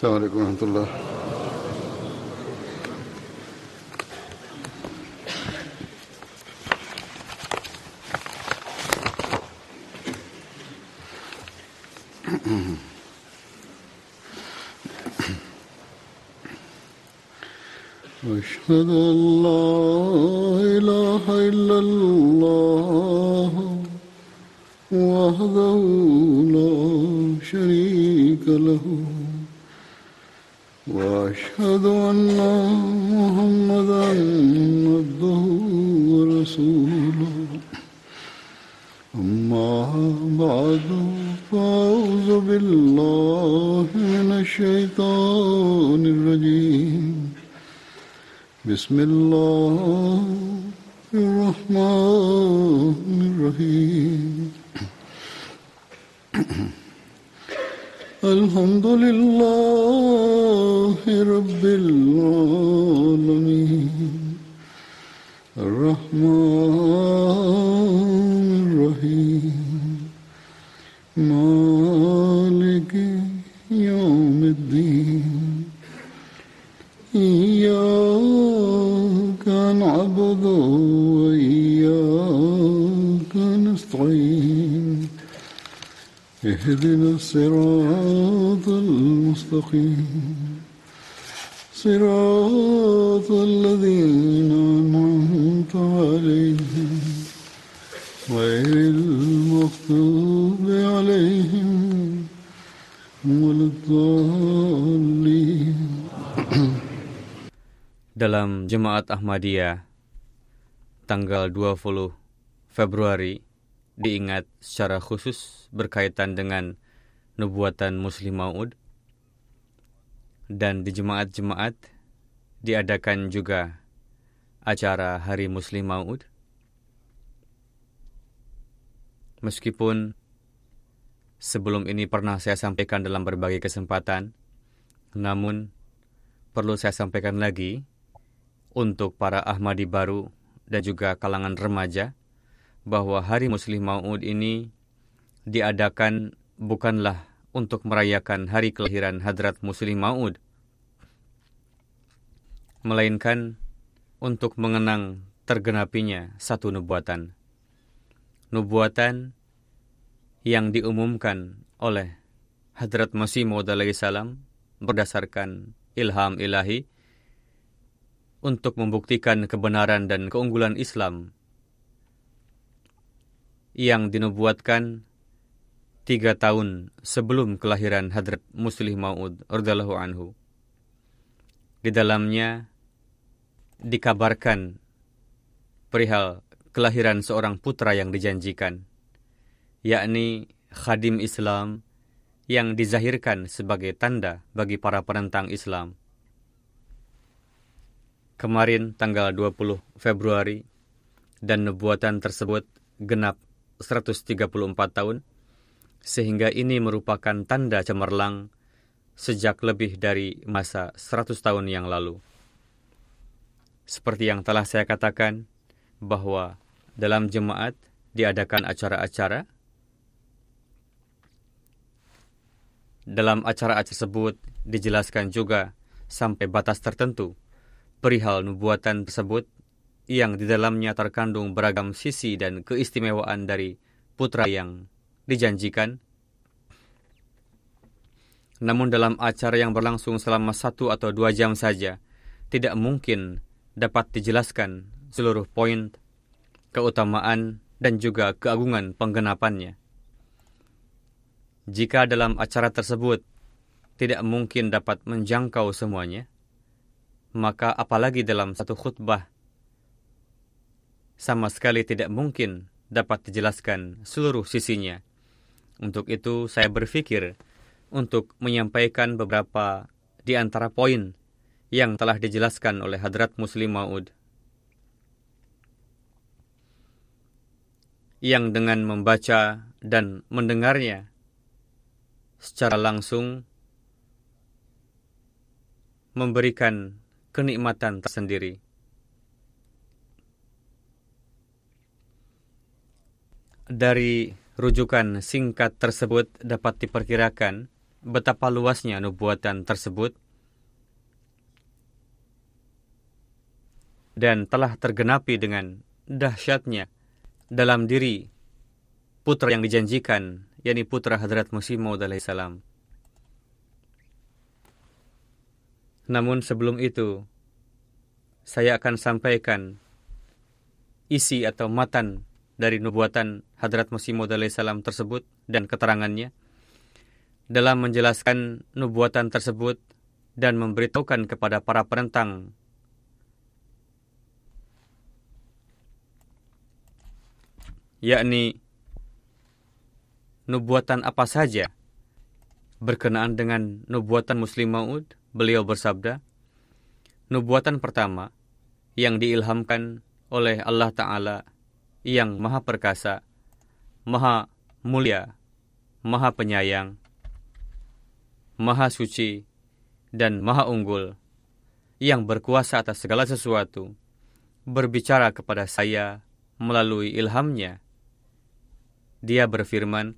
السلام عليكم ورحمة الله. أشهد أن لا بسم الله. Jemaat Ahmadiyah tanggal 20 Februari diingat secara khusus berkaitan dengan nubuatan Muslim Maud. Dan di jemaat-jemaat diadakan juga acara Hari Muslim Maud. Meskipun sebelum ini pernah saya sampaikan dalam berbagai kesempatan namun perlu saya sampaikan lagi untuk para Ahmadi baru dan juga kalangan remaja bahwa Hari Muslim Maud ini diadakan bukanlah untuk merayakan hari kelahiran Hadrat Muslim Maud, melainkan untuk mengenang tergenapinya satu nubuatan. Nubuatan yang diumumkan oleh Hadrat Masih Maud salam berdasarkan ilham ilahi untuk membuktikan kebenaran dan keunggulan Islam yang dinubuatkan tiga tahun sebelum kelahiran Hadrat Muslih Maud radhiallahu anhu. Di dalamnya dikabarkan perihal kelahiran seorang putra yang dijanjikan, yakni khadim Islam yang dizahirkan sebagai tanda bagi para penentang Islam kemarin tanggal 20 Februari dan nubuatan tersebut genap 134 tahun sehingga ini merupakan tanda cemerlang sejak lebih dari masa 100 tahun yang lalu. Seperti yang telah saya katakan bahwa dalam jemaat diadakan acara-acara dalam acara tersebut dijelaskan juga sampai batas tertentu perihal nubuatan tersebut yang di dalamnya terkandung beragam sisi dan keistimewaan dari putra yang dijanjikan. Namun dalam acara yang berlangsung selama satu atau dua jam saja, tidak mungkin dapat dijelaskan seluruh poin, keutamaan, dan juga keagungan penggenapannya. Jika dalam acara tersebut tidak mungkin dapat menjangkau semuanya, maka apalagi dalam satu khutbah sama sekali tidak mungkin dapat dijelaskan seluruh sisinya. Untuk itu saya berpikir untuk menyampaikan beberapa di antara poin yang telah dijelaskan oleh Hadrat Muslim Maud. Yang dengan membaca dan mendengarnya secara langsung memberikan kenikmatan tersendiri. Dari rujukan singkat tersebut dapat diperkirakan betapa luasnya nubuatan tersebut dan telah tergenapi dengan dahsyatnya dalam diri putra yang dijanjikan, yakni putra Hadrat Masih Maud salam. Namun sebelum itu, saya akan sampaikan isi atau matan dari nubuatan Hadrat Masih Maud salam tersebut dan keterangannya dalam menjelaskan nubuatan tersebut dan memberitahukan kepada para penentang. Yakni nubuatan apa saja berkenaan dengan nubuatan Muslim Maud, beliau bersabda, nubuatan pertama yang diilhamkan oleh Allah Ta'ala yang maha perkasa, maha mulia, maha penyayang, Maha Suci, dan Maha Unggul, yang berkuasa atas segala sesuatu, berbicara kepada saya melalui ilhamnya. Dia berfirman,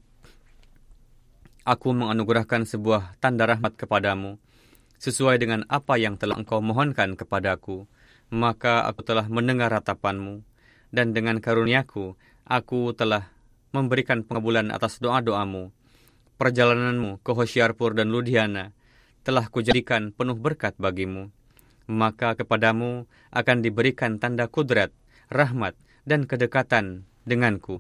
Aku menganugerahkan sebuah tanda rahmat kepadamu, sesuai dengan apa yang telah engkau mohonkan kepadaku, maka aku telah mendengar ratapanmu, dan dengan karuniaku, aku telah memberikan pengabulan atas doa-doamu perjalananmu ke Hoshiarpur dan Ludhiana telah kujadikan penuh berkat bagimu. Maka kepadamu akan diberikan tanda kudrat, rahmat, dan kedekatan denganku.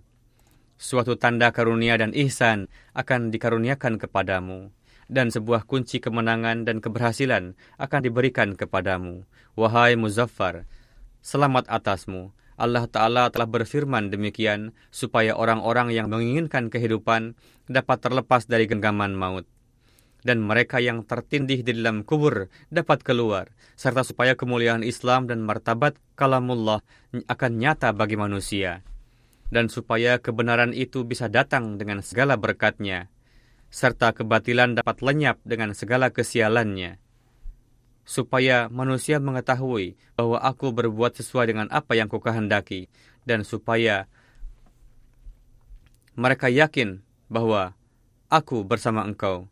Suatu tanda karunia dan ihsan akan dikaruniakan kepadamu, dan sebuah kunci kemenangan dan keberhasilan akan diberikan kepadamu. Wahai Muzaffar, selamat atasmu, Allah Ta'ala telah berfirman demikian supaya orang-orang yang menginginkan kehidupan dapat terlepas dari genggaman maut. Dan mereka yang tertindih di dalam kubur dapat keluar, serta supaya kemuliaan Islam dan martabat kalamullah akan nyata bagi manusia. Dan supaya kebenaran itu bisa datang dengan segala berkatnya, serta kebatilan dapat lenyap dengan segala kesialannya supaya manusia mengetahui bahwa aku berbuat sesuai dengan apa yang kukehendaki, dan supaya mereka yakin bahwa aku bersama engkau.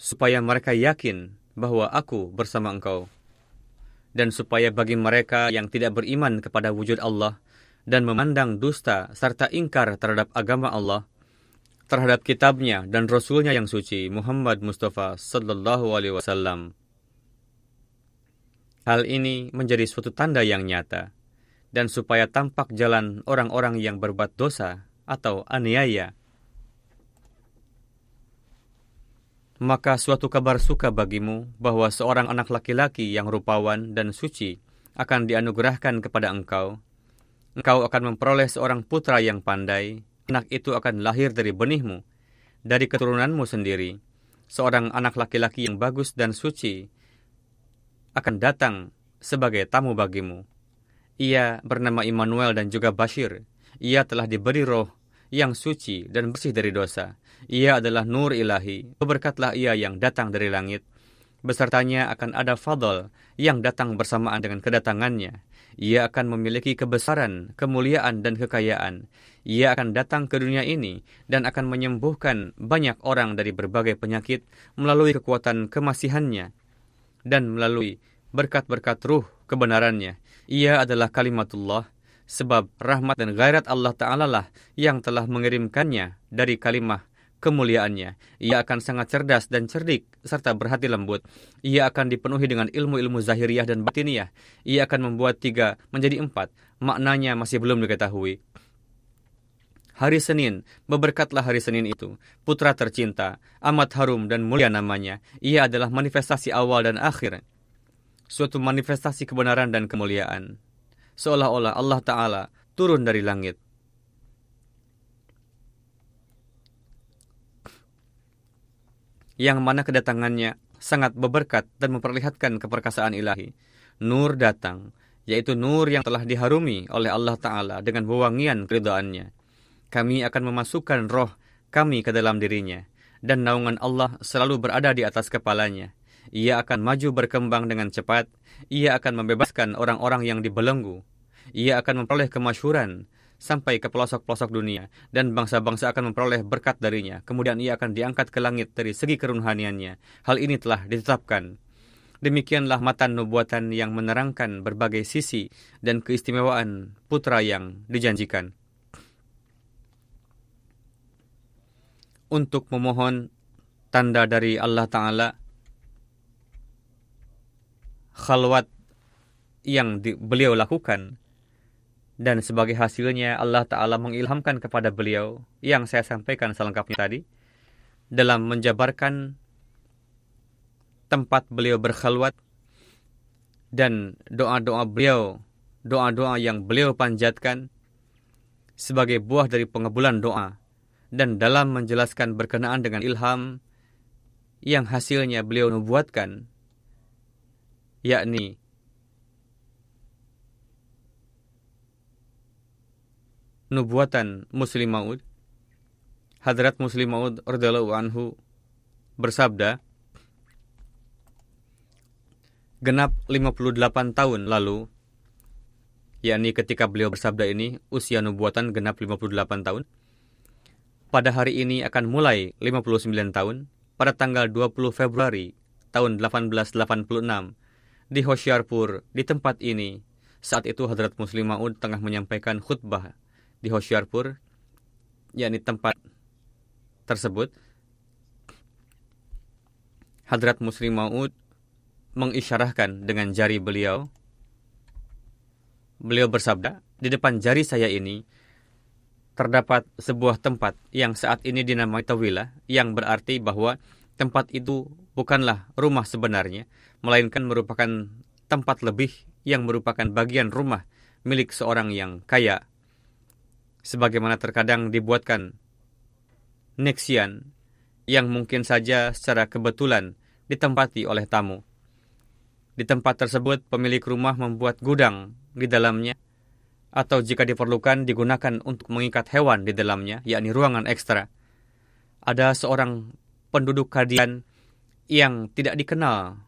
Supaya mereka yakin bahwa aku bersama engkau. Dan supaya bagi mereka yang tidak beriman kepada wujud Allah dan memandang dusta serta ingkar terhadap agama Allah, terhadap kitabnya dan rasulnya yang suci Muhammad Mustafa sallallahu alaihi wasallam. Hal ini menjadi suatu tanda yang nyata dan supaya tampak jalan orang-orang yang berbuat dosa atau aniaya. Maka suatu kabar suka bagimu bahwa seorang anak laki-laki yang rupawan dan suci akan dianugerahkan kepada engkau. Engkau akan memperoleh seorang putra yang pandai, anak itu akan lahir dari benihmu, dari keturunanmu sendiri. Seorang anak laki-laki yang bagus dan suci akan datang sebagai tamu bagimu. Ia bernama Immanuel dan juga Bashir. Ia telah diberi roh yang suci dan bersih dari dosa. Ia adalah nur ilahi. Berkatlah ia yang datang dari langit. Besertanya akan ada fadl yang datang bersamaan dengan kedatangannya. Ia akan memiliki kebesaran, kemuliaan, dan kekayaan. Ia akan datang ke dunia ini dan akan menyembuhkan banyak orang dari berbagai penyakit melalui kekuatan kemasihannya dan melalui berkat-berkat ruh kebenarannya. Ia adalah kalimatullah, sebab rahmat dan gairat Allah Ta'ala lah yang telah mengirimkannya dari kalimah kemuliaannya. Ia akan sangat cerdas dan cerdik serta berhati lembut. Ia akan dipenuhi dengan ilmu-ilmu zahiriyah dan batiniah. Ia akan membuat tiga menjadi empat. Maknanya masih belum diketahui. Hari Senin, beberkatlah hari Senin itu. Putra tercinta, amat harum dan mulia namanya. Ia adalah manifestasi awal dan akhir. Suatu manifestasi kebenaran dan kemuliaan. Seolah-olah Allah Ta'ala turun dari langit yang mana kedatangannya sangat beberkat dan memperlihatkan keperkasaan ilahi. Nur datang, yaitu nur yang telah diharumi oleh Allah Ta'ala dengan wewangian keridaannya. Kami akan memasukkan roh kami ke dalam dirinya, dan naungan Allah selalu berada di atas kepalanya. Ia akan maju berkembang dengan cepat, ia akan membebaskan orang-orang yang dibelenggu, ia akan memperoleh kemasyuran, sampai ke pelosok-pelosok dunia, dan bangsa-bangsa akan memperoleh berkat darinya. Kemudian ia akan diangkat ke langit dari segi keruhaniannya. Hal ini telah ditetapkan. Demikianlah matan nubuatan yang menerangkan berbagai sisi dan keistimewaan putra yang dijanjikan. Untuk memohon tanda dari Allah Ta'ala, khalwat yang beliau lakukan dan sebagai hasilnya Allah Ta'ala mengilhamkan kepada beliau yang saya sampaikan selengkapnya tadi dalam menjabarkan tempat beliau berkhalwat dan doa-doa beliau, doa-doa yang beliau panjatkan sebagai buah dari pengebulan doa dan dalam menjelaskan berkenaan dengan ilham yang hasilnya beliau nubuatkan yakni nubuatan Muslim Maud, Hadrat Muslim Maud radhiyallahu anhu bersabda, genap 58 tahun lalu, yakni ketika beliau bersabda ini, usia nubuatan genap 58 tahun, pada hari ini akan mulai 59 tahun, pada tanggal 20 Februari tahun 1886, di Hoshiarpur, di tempat ini, saat itu Hadrat Muslim Maud tengah menyampaikan khutbah di Hoshiarpur, yakni tempat tersebut, Hadrat Muslim Maud mengisyarahkan dengan jari beliau. Beliau bersabda, di depan jari saya ini terdapat sebuah tempat yang saat ini dinamai Tawilah, yang berarti bahwa tempat itu bukanlah rumah sebenarnya, melainkan merupakan tempat lebih yang merupakan bagian rumah milik seorang yang kaya sebagaimana terkadang dibuatkan neksian yang mungkin saja secara kebetulan ditempati oleh tamu. Di tempat tersebut, pemilik rumah membuat gudang di dalamnya, atau jika diperlukan digunakan untuk mengikat hewan di dalamnya, yakni ruangan ekstra. Ada seorang penduduk kadian yang tidak dikenal,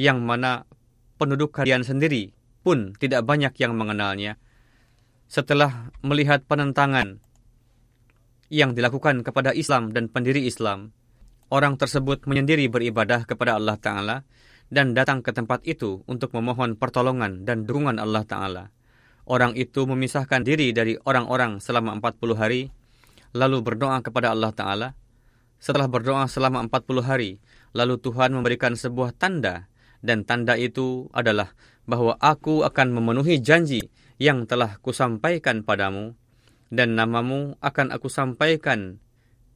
yang mana penduduk kadian sendiri pun tidak banyak yang mengenalnya, setelah melihat penentangan yang dilakukan kepada Islam dan pendiri Islam, orang tersebut menyendiri beribadah kepada Allah Ta'ala dan datang ke tempat itu untuk memohon pertolongan dan dukungan Allah Ta'ala. Orang itu memisahkan diri dari orang-orang selama 40 hari, lalu berdoa kepada Allah Ta'ala. Setelah berdoa selama 40 hari, lalu Tuhan memberikan sebuah tanda, dan tanda itu adalah bahwa aku akan memenuhi janji yang telah kusampaikan padamu, dan namamu akan aku sampaikan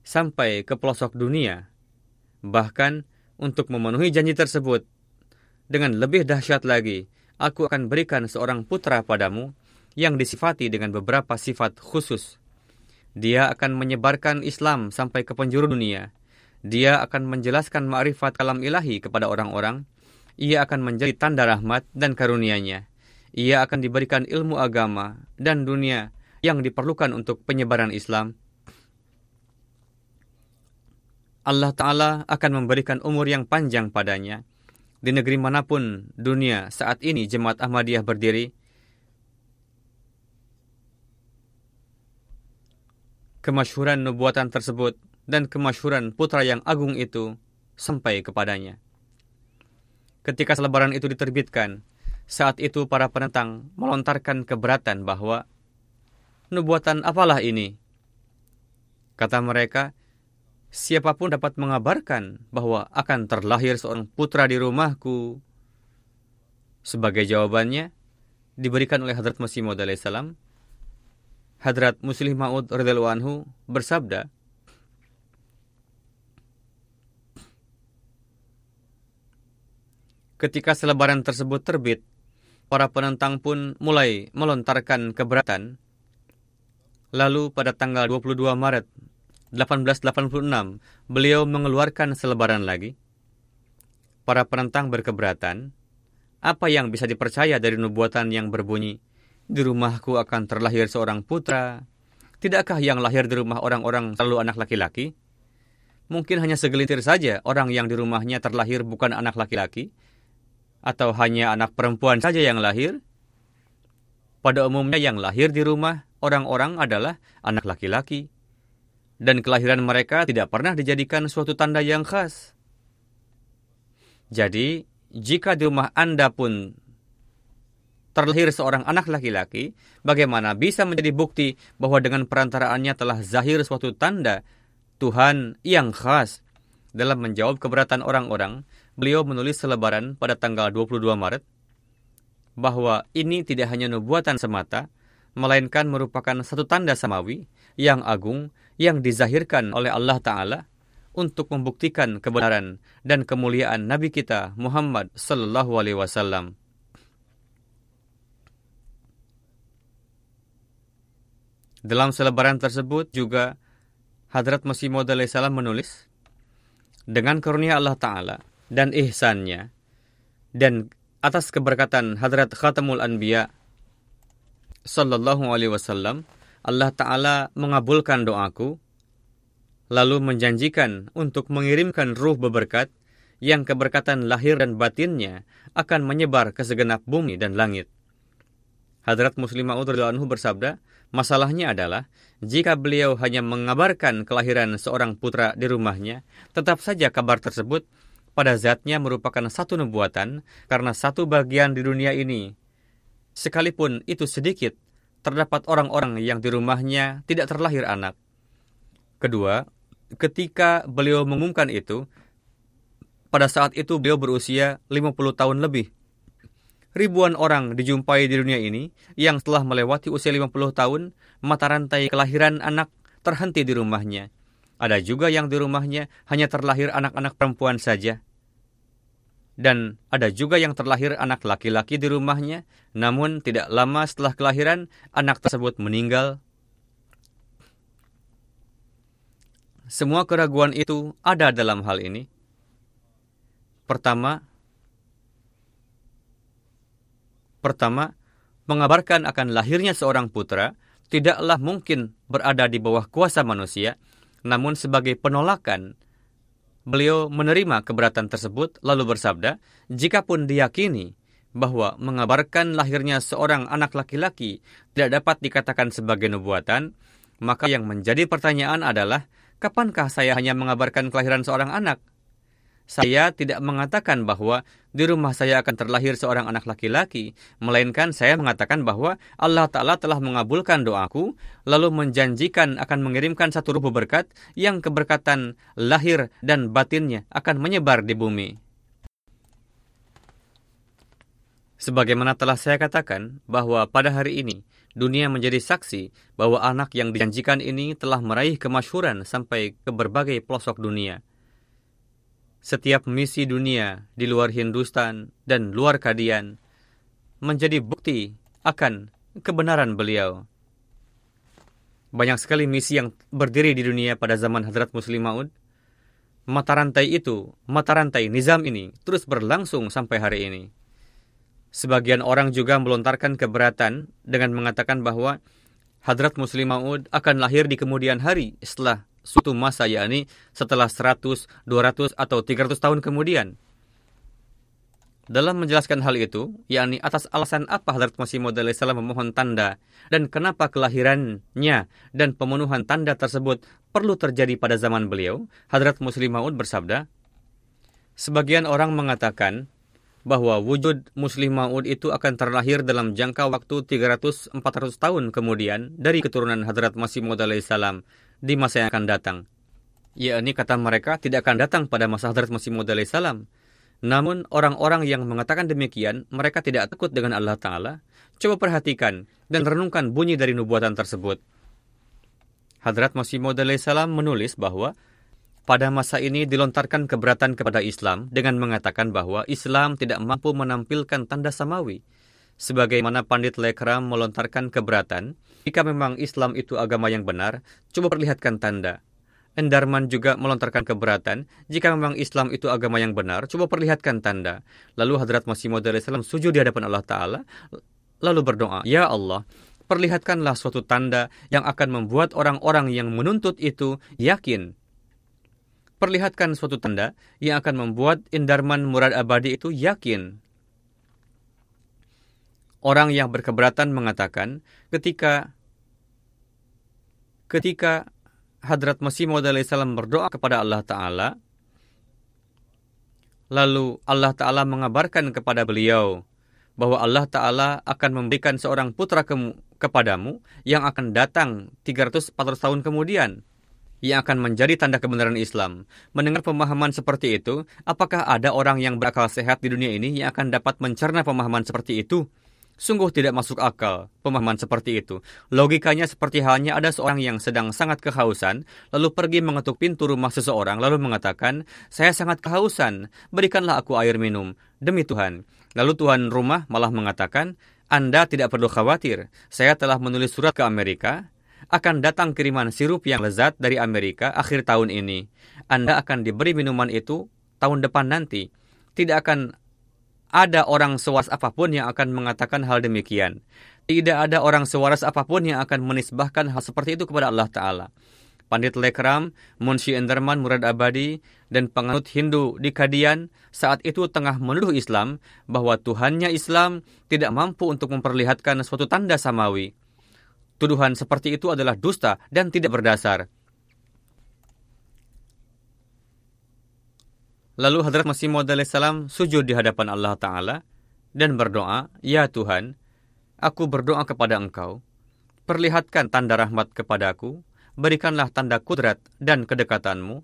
sampai ke pelosok dunia. Bahkan untuk memenuhi janji tersebut, dengan lebih dahsyat lagi, aku akan berikan seorang putra padamu yang disifati dengan beberapa sifat khusus. Dia akan menyebarkan Islam sampai ke penjuru dunia. Dia akan menjelaskan ma'rifat kalam ilahi kepada orang-orang. Ia akan menjadi tanda rahmat dan karunia-Nya ia akan diberikan ilmu agama dan dunia yang diperlukan untuk penyebaran Islam. Allah Ta'ala akan memberikan umur yang panjang padanya. Di negeri mana pun dunia saat ini Jemaat Ahmadiyah berdiri, kemasyhuran nubuatan tersebut dan kemasyhuran putra yang agung itu sampai kepadanya. Ketika selebaran itu diterbitkan, saat itu para penentang melontarkan keberatan bahwa nubuatan apalah ini? Kata mereka, siapa pun dapat mengabarkan bahwa akan terlahir seorang putra di rumahku. Sebagai jawabannya, diberikan oleh Hadrat Masih Maud salam, Hadrat Muslim Ma'ud anhu bersabda, Ketika selebaran tersebut terbit, para penentang pun mulai melontarkan keberatan. Lalu pada tanggal 22 Maret 1886, beliau mengeluarkan selebaran lagi. Para penentang berkeberatan, apa yang bisa dipercaya dari nubuatan yang berbunyi, di rumahku akan terlahir seorang putra, tidakkah yang lahir di rumah orang-orang selalu anak laki-laki? Mungkin hanya segelintir saja orang yang di rumahnya terlahir bukan anak laki-laki, atau hanya anak perempuan saja yang lahir? Pada umumnya yang lahir di rumah orang-orang adalah anak laki-laki. Dan kelahiran mereka tidak pernah dijadikan suatu tanda yang khas. Jadi, jika di rumah Anda pun terlahir seorang anak laki-laki, bagaimana bisa menjadi bukti bahwa dengan perantaraannya telah zahir suatu tanda Tuhan yang khas? Dalam menjawab keberatan orang-orang, beliau menulis selebaran pada tanggal 22 Maret bahwa ini tidak hanya nubuatan semata, melainkan merupakan satu tanda samawi yang agung yang dizahirkan oleh Allah Ta'ala untuk membuktikan kebenaran dan kemuliaan Nabi kita Muhammad Sallallahu Alaihi Wasallam. Dalam selebaran tersebut juga Hadrat Masih Maud menulis, dengan karunia Allah Ta'ala dan ihsannya, dan atas keberkatan Hadrat Khatamul Anbiya sallallahu alaihi wasallam, Allah taala mengabulkan doaku lalu menjanjikan untuk mengirimkan ruh beberkat yang keberkatan lahir dan batinnya akan menyebar ke segenap bumi dan langit. Hadrat Muslimah Anhu bersabda, masalahnya adalah jika beliau hanya mengabarkan kelahiran seorang putra di rumahnya, tetap saja kabar tersebut pada zatnya merupakan satu nubuatan karena satu bagian di dunia ini. Sekalipun itu sedikit, terdapat orang-orang yang di rumahnya tidak terlahir anak. Kedua, ketika beliau mengumumkan itu, pada saat itu beliau berusia 50 tahun lebih. Ribuan orang dijumpai di dunia ini yang telah melewati usia 50 tahun, mata rantai kelahiran anak terhenti di rumahnya. Ada juga yang di rumahnya hanya terlahir anak-anak perempuan saja. Dan ada juga yang terlahir anak laki-laki di rumahnya, namun tidak lama setelah kelahiran, anak tersebut meninggal. Semua keraguan itu ada dalam hal ini. Pertama, pertama, mengabarkan akan lahirnya seorang putra tidaklah mungkin berada di bawah kuasa manusia, namun sebagai penolakan beliau menerima keberatan tersebut lalu bersabda, "Jikapun diyakini bahwa mengabarkan lahirnya seorang anak laki-laki tidak dapat dikatakan sebagai nubuatan, maka yang menjadi pertanyaan adalah, kapankah saya hanya mengabarkan kelahiran seorang anak? Saya tidak mengatakan bahwa di rumah saya akan terlahir seorang anak laki-laki, melainkan saya mengatakan bahwa Allah Ta'ala telah mengabulkan doaku, lalu menjanjikan akan mengirimkan satu ruh berkat yang keberkatan lahir dan batinnya akan menyebar di bumi. Sebagaimana telah saya katakan bahwa pada hari ini, dunia menjadi saksi bahwa anak yang dijanjikan ini telah meraih kemasyhuran sampai ke berbagai pelosok dunia setiap misi dunia di luar Hindustan dan luar Kadian menjadi bukti akan kebenaran beliau. Banyak sekali misi yang berdiri di dunia pada zaman Hadrat Muslim Maud. Mata rantai itu, mata rantai nizam ini terus berlangsung sampai hari ini. Sebagian orang juga melontarkan keberatan dengan mengatakan bahwa Hadrat Muslim Maud akan lahir di kemudian hari setelah suatu masa yakni setelah 100, 200 atau 300 tahun kemudian. Dalam menjelaskan hal itu, yakni atas alasan apa Hadrat Masih Maud salam memohon tanda dan kenapa kelahirannya dan pemenuhan tanda tersebut perlu terjadi pada zaman beliau, Hadrat Muslim Maud bersabda, Sebagian orang mengatakan bahwa wujud Muslim Maud itu akan terlahir dalam jangka waktu 300-400 tahun kemudian dari keturunan Hadrat Masih Maud salam di masa yang akan datang. Ya, ini kata mereka tidak akan datang pada masa Hadrat Masih Maud salam. Namun orang-orang yang mengatakan demikian, mereka tidak takut dengan Allah Ta'ala. Coba perhatikan dan renungkan bunyi dari nubuatan tersebut. Hadrat Masih Maud salam menulis bahwa pada masa ini dilontarkan keberatan kepada Islam dengan mengatakan bahwa Islam tidak mampu menampilkan tanda samawi. Sebagaimana Pandit Lekram melontarkan keberatan, jika memang Islam itu agama yang benar, coba perlihatkan tanda. Endarman juga melontarkan keberatan, jika memang Islam itu agama yang benar, coba perlihatkan tanda. Lalu Hadrat Masih Maud salam sujud di hadapan Allah Ta'ala, lalu berdoa, Ya Allah, perlihatkanlah suatu tanda yang akan membuat orang-orang yang menuntut itu yakin. Perlihatkan suatu tanda yang akan membuat Indarman Murad Abadi itu yakin orang yang berkeberatan mengatakan ketika ketika Hadrat Masih Maud salam berdoa kepada Allah Ta'ala, lalu Allah Ta'ala mengabarkan kepada beliau bahwa Allah Ta'ala akan memberikan seorang putra ke kepadamu yang akan datang 300-400 tahun kemudian yang akan menjadi tanda kebenaran Islam. Mendengar pemahaman seperti itu, apakah ada orang yang berakal sehat di dunia ini yang akan dapat mencerna pemahaman seperti itu? Sungguh tidak masuk akal pemahaman seperti itu. Logikanya seperti halnya ada seorang yang sedang sangat kehausan, lalu pergi mengetuk pintu rumah seseorang, lalu mengatakan, saya sangat kehausan, berikanlah aku air minum. Demi Tuhan. Lalu Tuhan rumah malah mengatakan, Anda tidak perlu khawatir, saya telah menulis surat ke Amerika, akan datang kiriman sirup yang lezat dari Amerika akhir tahun ini. Anda akan diberi minuman itu tahun depan nanti. Tidak akan ada orang sewaras apa pun yang akan mengatakan hal demikian. Tidak ada orang sewaras apa pun yang akan menisbahkan hal seperti itu kepada Allah Ta'ala. Pandit Lekram, Munshi Enderman Murad Abadi, dan penganut Hindu di Kadian saat itu tengah menuduh Islam bahwa Tuhannya Islam tidak mampu untuk memperlihatkan suatu tanda samawi. Tuduhan seperti itu adalah dusta dan tidak berdasar. Lalu Hadrat Masih Maud salam sujud di hadapan Allah Ta'ala dan berdoa, Ya Tuhan, aku berdoa kepada Engkau, perlihatkan tanda rahmat kepadaku, berikanlah tanda kudrat dan kedekatanmu.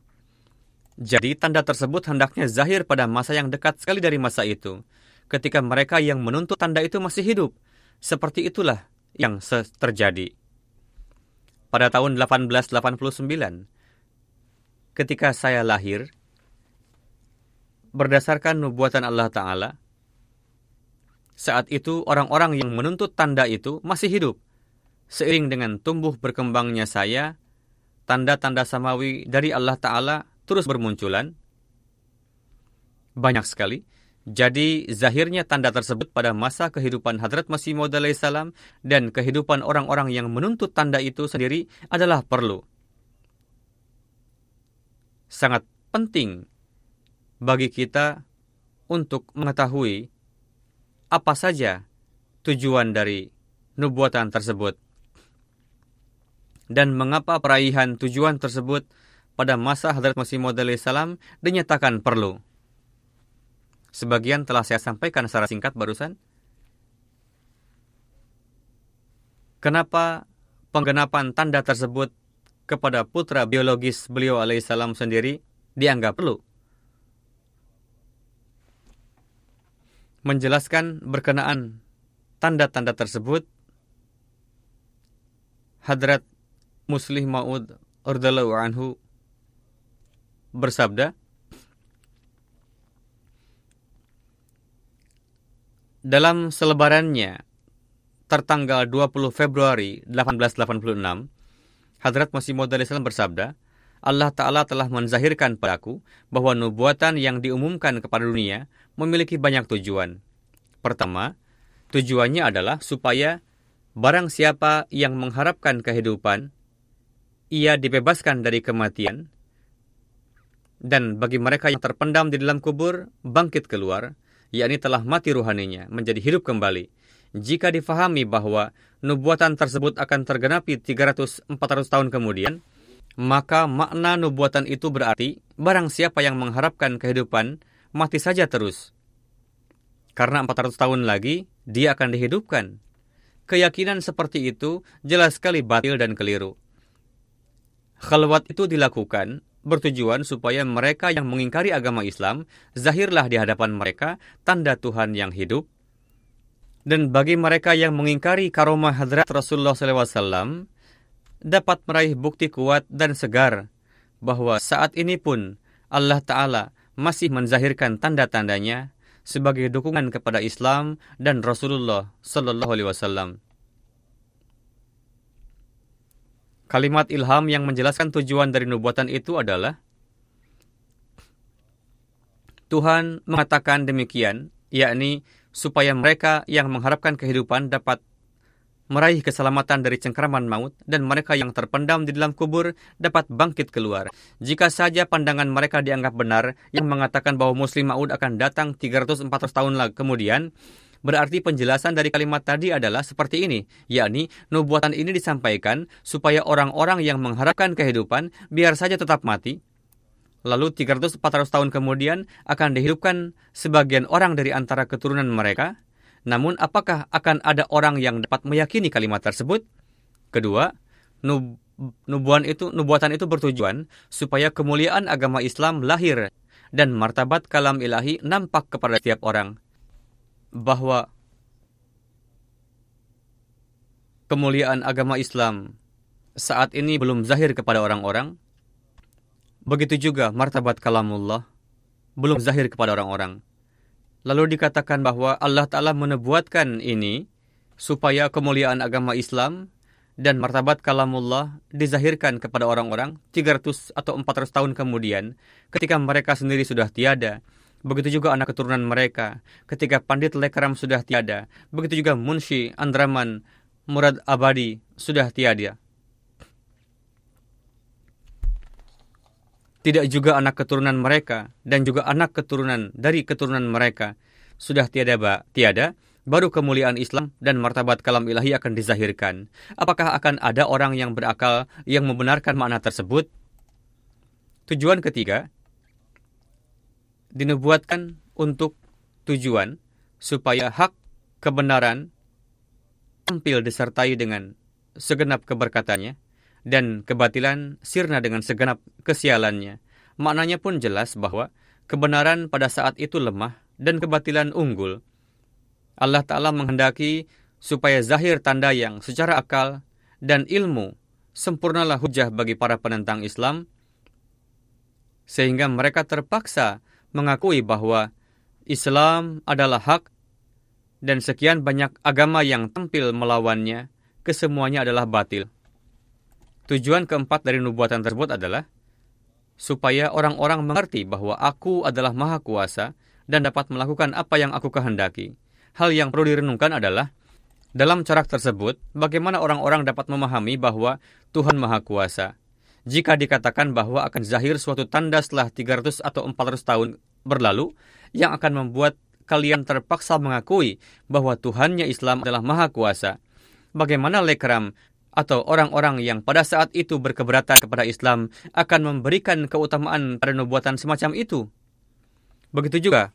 Jadi tanda tersebut hendaknya zahir pada masa yang dekat sekali dari masa itu, ketika mereka yang menuntut tanda itu masih hidup. Seperti itulah yang terjadi. Pada tahun 1889, ketika saya lahir, berdasarkan nubuatan Allah Ta'ala, saat itu orang-orang yang menuntut tanda itu masih hidup. Seiring dengan tumbuh berkembangnya saya, tanda-tanda samawi dari Allah Ta'ala terus bermunculan. Banyak sekali. Jadi, zahirnya tanda tersebut pada masa kehidupan Hadrat Masih Maud salam dan kehidupan orang-orang yang menuntut tanda itu sendiri adalah perlu. Sangat penting bagi kita untuk mengetahui apa saja tujuan dari nubuatan tersebut dan mengapa peraihan tujuan tersebut pada masa Hadrat Masih Maud salam dinyatakan perlu. Sebagian telah saya sampaikan secara singkat barusan. Kenapa penggenapan tanda tersebut kepada putra biologis beliau alaihissalam sendiri dianggap perlu? Menjelaskan berkenaan tanda-tanda tersebut, Hadrat Muslim Ma'ud Urdallahu Anhu bersabda, Dalam selebarannya, tertanggal 20 Februari 1886, Hadrat Masih Maud bersabda, Allah Ta'ala telah menzahirkan padaku bahwa nubuatan yang diumumkan kepada dunia memiliki banyak tujuan. Pertama, tujuannya adalah supaya barang siapa yang mengharapkan kehidupan, ia dibebaskan dari kematian, dan bagi mereka yang terpendam di dalam kubur, bangkit keluar, yakni telah mati ruhaninya, menjadi hidup kembali. Jika difahami bahwa nubuatan tersebut akan tergenapi 300-400 tahun kemudian, maka makna nubuatan itu berarti barang siapa yang mengharapkan kehidupan, mati saja terus. Karena 400 tahun lagi, dia akan dihidupkan. Keyakinan seperti itu jelas sekali batil dan keliru. Khalwat itu dilakukan bertujuan supaya mereka yang mengingkari agama Islam zahirlah di hadapan mereka tanda Tuhan yang hidup. Dan bagi mereka yang mengingkari karomah hadrat Rasulullah SAW, dapat meraih bukti kuat dan segar bahwa saat ini pun Allah Ta'ala masih menzahirkan tanda-tandanya sebagai dukungan kepada Islam dan Rasulullah Sallallahu Alaihi Wasallam. Kalimat ilham yang menjelaskan tujuan dari nubuatan itu adalah Tuhan mengatakan demikian, yakni supaya mereka yang mengharapkan kehidupan dapat meraih keselamatan dari cengkraman maut, dan mereka yang terpendam di dalam kubur dapat bangkit keluar. Jika saja pandangan mereka dianggap benar, yang mengatakan bahwa Muslim Maud akan datang 300-400 tahun lagi kemudian, Berarti penjelasan dari kalimat tadi adalah seperti ini, yakni nubuatan ini disampaikan supaya orang-orang yang mengharapkan kehidupan biar saja tetap mati, lalu 300-400 tahun kemudian akan dihidupkan sebagian orang dari antara keturunan mereka. Namun apakah akan ada orang yang dapat meyakini kalimat tersebut? Kedua, nub nubuan itu nubuatan itu bertujuan supaya kemuliaan agama Islam lahir dan martabat kalam ilahi nampak kepada setiap orang. Bahwa kemuliaan agama Islam saat ini belum zahir kepada orang-orang. Begitu juga martabat kalamullah belum zahir kepada orang-orang lalu dikatakan bahwa Allah taala menebuatkan ini supaya kemuliaan agama Islam dan martabat kalamullah dizahirkan kepada orang-orang 300 atau 400 tahun kemudian ketika mereka sendiri sudah tiada. Begitu juga anak keturunan mereka ketika Pandit Lekram sudah tiada. Begitu juga Munshi, Andraman, Murad Abadi sudah tiada. Tidak juga anak keturunan mereka dan juga anak keturunan dari keturunan mereka sudah tiada, ba, tiada baru kemuliaan Islam dan martabat kalam ilahi akan dizahirkan. Apakah akan ada orang yang berakal yang membenarkan makna tersebut? Tujuan ketiga, dinubuatkan untuk tujuan supaya hak kebenaran tampil disertai dengan segenap keberkatannya dan kebatilan sirna dengan segenap kesialannya. Maknanya pun jelas bahwa kebenaran pada saat itu lemah dan kebatilan unggul Allah Ta'ala menghendaki supaya zahir tanda yang secara akal dan ilmu sempurnalah hujah bagi para penentang Islam, sehingga mereka terpaksa mengakui bahwa Islam adalah hak dan sekian banyak agama yang tampil melawannya, kesemuanya adalah batil. Tujuan keempat dari nubuatan tersebut adalah supaya orang-orang mengerti bahwa aku adalah maha kuasa dan dapat melakukan apa yang aku kehendaki hal yang perlu direnungkan adalah dalam corak tersebut, bagaimana orang-orang dapat memahami bahwa Tuhan Maha Kuasa. Jika dikatakan bahwa akan zahir suatu tanda setelah 300 atau 400 tahun berlalu, yang akan membuat kalian terpaksa mengakui bahwa Tuhannya Islam adalah Maha Kuasa. Bagaimana lekram atau orang-orang yang pada saat itu berkeberatan kepada Islam akan memberikan keutamaan pada nubuatan semacam itu? Begitu juga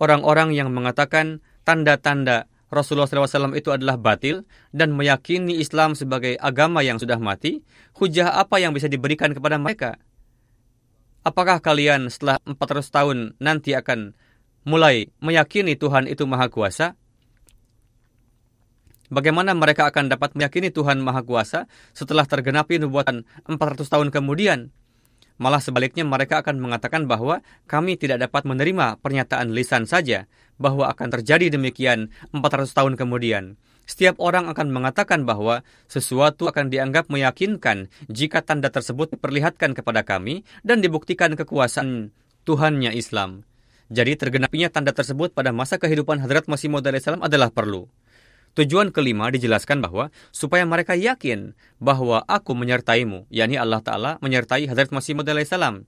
orang-orang yang mengatakan tanda-tanda Rasulullah SAW itu adalah batil dan meyakini Islam sebagai agama yang sudah mati, hujah apa yang bisa diberikan kepada mereka? Apakah kalian setelah 400 tahun nanti akan mulai meyakini Tuhan itu Maha Kuasa? Bagaimana mereka akan dapat meyakini Tuhan Maha Kuasa setelah tergenapi nubuatan 400 tahun kemudian? Malah sebaliknya mereka akan mengatakan bahwa kami tidak dapat menerima pernyataan lisan saja bahwa akan terjadi demikian 400 tahun kemudian. Setiap orang akan mengatakan bahwa sesuatu akan dianggap meyakinkan jika tanda tersebut diperlihatkan kepada kami dan dibuktikan kekuasaan Tuhannya Islam. Jadi tergenapinya tanda tersebut pada masa kehidupan Hadrat Masih Maud adalah perlu. Tujuan kelima dijelaskan bahwa supaya mereka yakin bahwa aku menyertaimu, yakni Allah Ta'ala menyertai Hadrat Masih Maud salam.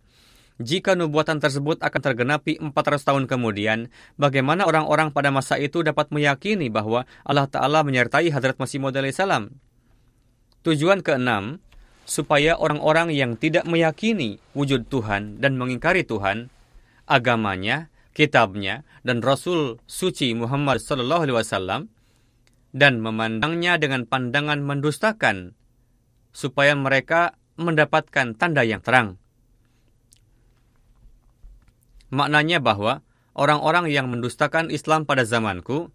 Jika nubuatan tersebut akan tergenapi 400 tahun kemudian, bagaimana orang-orang pada masa itu dapat meyakini bahwa Allah Ta'ala menyertai Hadrat Masih Maud salam? Tujuan keenam, supaya orang-orang yang tidak meyakini wujud Tuhan dan mengingkari Tuhan, agamanya, kitabnya, dan Rasul suci Muhammad Sallallahu Alaihi Wasallam dan memandangnya dengan pandangan mendustakan, supaya mereka mendapatkan tanda yang terang. Maknanya bahwa orang-orang yang mendustakan Islam pada zamanku,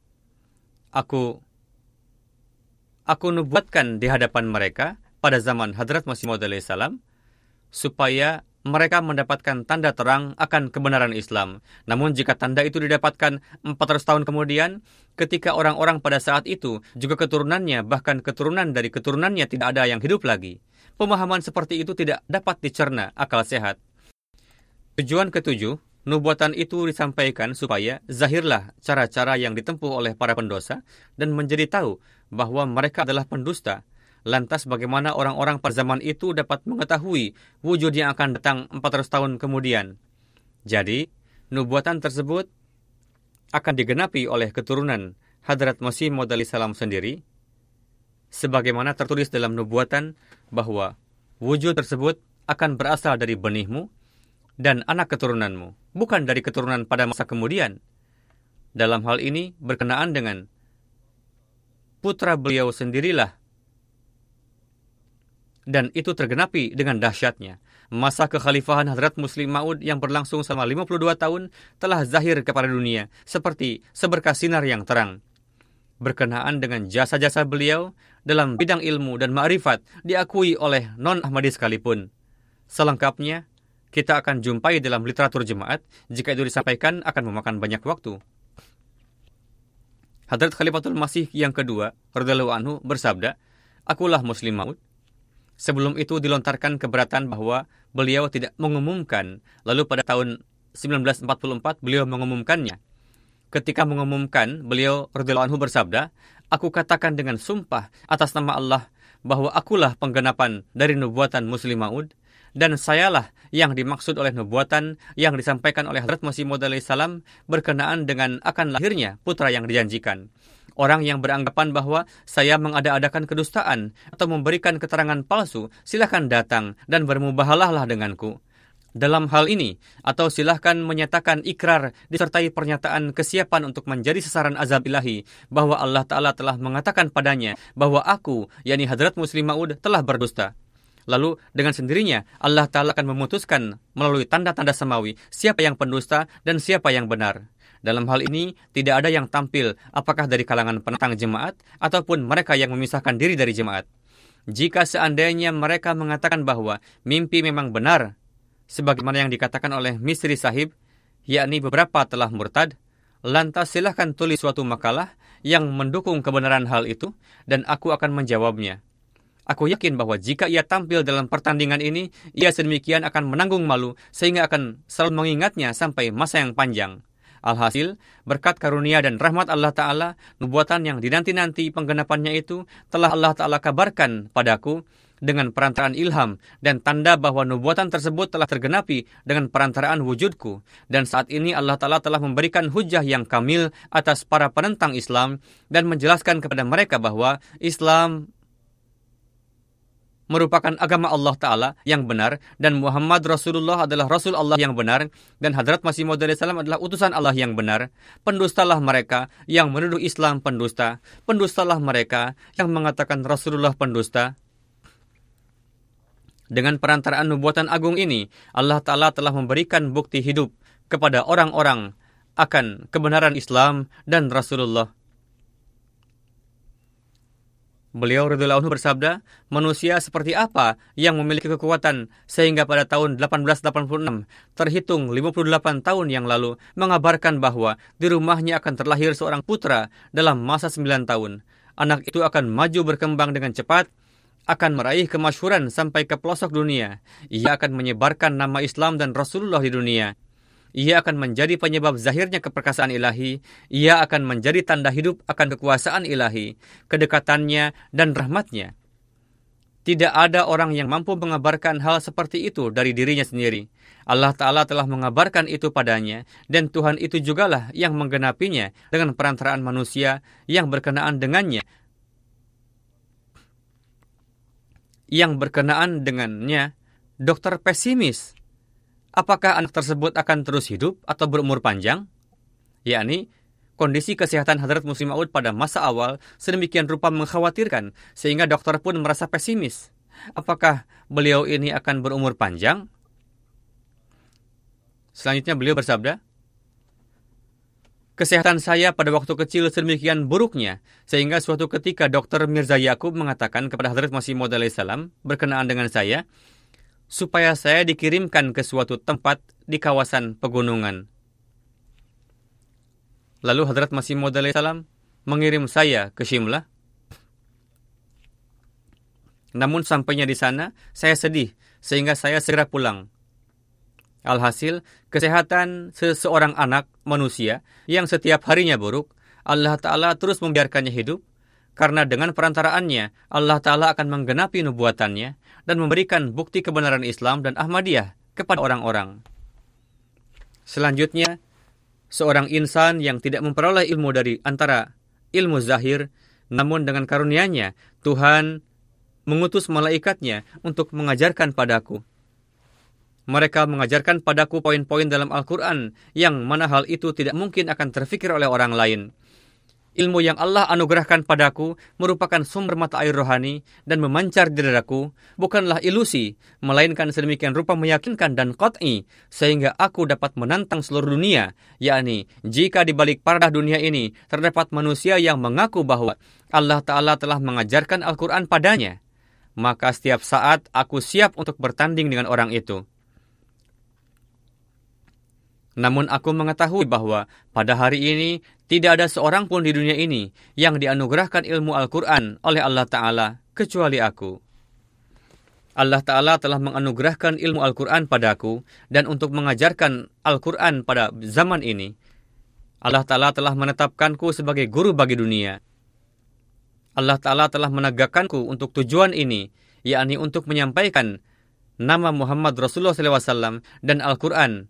aku aku nubuatkan di hadapan mereka pada zaman Hadrat Masih Maud salam supaya mereka mendapatkan tanda terang akan kebenaran Islam. Namun jika tanda itu didapatkan 400 tahun kemudian, ketika orang-orang pada saat itu, juga keturunannya, bahkan keturunan dari keturunannya tidak ada yang hidup lagi. Pemahaman seperti itu tidak dapat dicerna akal sehat. Tujuan ketujuh, nubuatan itu disampaikan supaya zahirlah cara-cara yang ditempuh oleh para pendosa dan menjadi tahu bahwa mereka adalah pendusta Lantas bagaimana orang-orang pada zaman itu dapat mengetahui wujud yang akan datang 400 tahun kemudian? Jadi, nubuatan tersebut akan digenapi oleh keturunan Hadrat Masih Maud salam sendiri, sebagaimana tertulis dalam nubuatan bahwa wujud tersebut akan berasal dari benihmu dan anak keturunanmu, bukan dari keturunan pada masa kemudian. Dalam hal ini berkenaan dengan putra beliau sendirilah dan itu tergenapi dengan dahsyatnya. Masa kekhalifahan Hadrat Muslim Maud yang berlangsung selama 52 tahun telah zahir kepada dunia seperti seberkas sinar yang terang berkenaan dengan jasa-jasa beliau dalam bidang ilmu dan ma'rifat diakui oleh non-Ahmadi sekalipun. Selengkapnya, kita akan jumpai dalam literatur jemaat, jika itu disampaikan akan memakan banyak waktu. Hadrat Khalifatul Masih yang kedua, radhiyallahu anhu bersabda, "Akulah Muslim Maud." Sebelum itu dilontarkan keberatan bahwa beliau tidak mengumumkan, lalu pada tahun 1944 beliau mengumumkannya. Ketika mengumumkan, beliau radhiyallahu anhu bersabda, "Aku katakan dengan sumpah atas nama Allah bahwa akulah penggenapan dari nubuatan Muslim Maud dan sayalah yang dimaksud oleh nubuatan yang disampaikan oleh Hadrat Masih Maud salam berkenaan dengan akan lahirnya putra yang dijanjikan. Orang yang beranggapan bahwa saya mengada-adakan kedustaan atau memberikan keterangan palsu, silahkan datang dan bermubahalahlah denganku dalam hal ini, atau silahkan menyatakan ikrar disertai pernyataan kesiapan untuk menjadi sasaran azab ilahi, bahwa Allah Ta'ala telah mengatakan padanya bahwa aku, yakni Hadrat Muslim Ma'ud, telah berdusta. Lalu dengan sendirinya Allah Ta'ala akan memutuskan melalui tanda-tanda semawi siapa yang pendusta dan siapa yang benar. Dalam hal ini, tidak ada yang tampil apakah dari kalangan penentang jemaat ataupun mereka yang memisahkan diri dari jemaat. Jika seandainya mereka mengatakan bahwa mimpi memang benar, sebagaimana yang dikatakan oleh Misri Sahib, yakni beberapa telah murtad, lantas silahkan tulis suatu makalah yang mendukung kebenaran hal itu, dan aku akan menjawabnya. Aku yakin bahwa jika ia tampil dalam pertandingan ini, ia sedemikian akan menanggung malu sehingga akan selalu mengingatnya sampai masa yang panjang. Alhasil, berkat karunia dan rahmat Allah Ta'ala, nubuatan yang dinanti-nanti penggenapannya itu telah Allah Ta'ala kabarkan padaku dengan perantaraan ilham dan tanda bahwa nubuatan tersebut telah tergenapi dengan perantaraan wujudku. Dan saat ini Allah Ta'ala telah memberikan hujah yang kamil atas para penentang Islam dan menjelaskan kepada mereka bahwa Islam merupakan agama Allah Ta'ala yang benar dan Muhammad Rasulullah adalah Rasul Allah yang benar dan Hadrat Masih Maud adalah utusan Allah yang benar. Pendustalah mereka yang menuduh Islam pendusta. Pendustalah mereka yang mengatakan Rasulullah pendusta. Dengan perantaraan nubuatan agung ini, Allah Ta'ala telah memberikan bukti hidup kepada orang-orang akan kebenaran Islam dan Rasulullah. Beliau radhiyallahu anhu bersabda, manusia seperti apa yang memiliki kekuatan sehingga pada tahun 1886 terhitung 58 tahun yang lalu mengabarkan bahwa di rumahnya akan terlahir seorang putra dalam masa 9 tahun. Anak itu akan maju berkembang dengan cepat akan meraih kemasyhuran sampai ke pelosok dunia. Ia akan menyebarkan nama Islam dan Rasulullah di dunia. Ia akan menjadi penyebab zahirnya keperkasaan ilahi. Ia akan menjadi tanda hidup akan kekuasaan ilahi, kedekatannya, dan rahmatnya. Tidak ada orang yang mampu mengabarkan hal seperti itu dari dirinya sendiri. Allah Ta'ala telah mengabarkan itu padanya, dan Tuhan itu jugalah yang menggenapinya dengan perantaraan manusia yang berkenaan dengannya yang berkenaan dengannya, dokter pesimis. Apakah anak tersebut akan terus hidup atau berumur panjang? Yakni, kondisi kesehatan Hadrat Muslim Maud pada masa awal sedemikian rupa mengkhawatirkan sehingga dokter pun merasa pesimis. Apakah beliau ini akan berumur panjang? Selanjutnya beliau bersabda, Kesehatan saya pada waktu kecil sedemikian buruknya, sehingga suatu ketika dokter Mirza Yakub mengatakan kepada Hadrat Masih Maud salam berkenaan dengan saya, supaya saya dikirimkan ke suatu tempat di kawasan pegunungan. Lalu Hadrat Masih Maud salam mengirim saya ke Shimlah. Namun sampainya di sana, saya sedih, sehingga saya segera pulang. Alhasil, kesehatan seseorang anak manusia yang setiap harinya buruk, Allah Ta'ala terus membiarkannya hidup, karena dengan perantaraannya, Allah Ta'ala akan menggenapi nubuatannya dan memberikan bukti kebenaran Islam dan Ahmadiyah kepada orang-orang. Selanjutnya, seorang insan yang tidak memperoleh ilmu dari antara ilmu zahir, namun dengan karunia-Nya Tuhan mengutus malaikatnya untuk mengajarkan padaku. Mereka mengajarkan padaku poin-poin dalam Al-Quran yang mana hal itu tidak mungkin akan terfikir oleh orang lain. Ilmu yang Allah anugerahkan padaku merupakan sumber mata air rohani dan memancar di dadaku, bukanlah ilusi, melainkan sedemikian rupa meyakinkan dan qat'i, sehingga aku dapat menantang seluruh dunia, yakni jika di balik paradah dunia ini terdapat manusia yang mengaku bahwa Allah Ta'ala telah mengajarkan Al-Quran padanya, maka setiap saat aku siap untuk bertanding dengan orang itu. Namun aku mengetahui bahwa pada hari ini tidak ada seorang pun di dunia ini yang dianugerahkan ilmu Al-Quran oleh Allah Ta'ala kecuali aku. Allah Ta'ala telah menganugerahkan ilmu Al-Quran padaku dan untuk mengajarkan Al-Quran pada zaman ini, Allah Ta'ala telah menetapkanku sebagai guru bagi dunia. Allah Ta'ala telah menegakkanku untuk tujuan ini, yakni untuk menyampaikan nama Muhammad Rasulullah SAW dan Al-Quran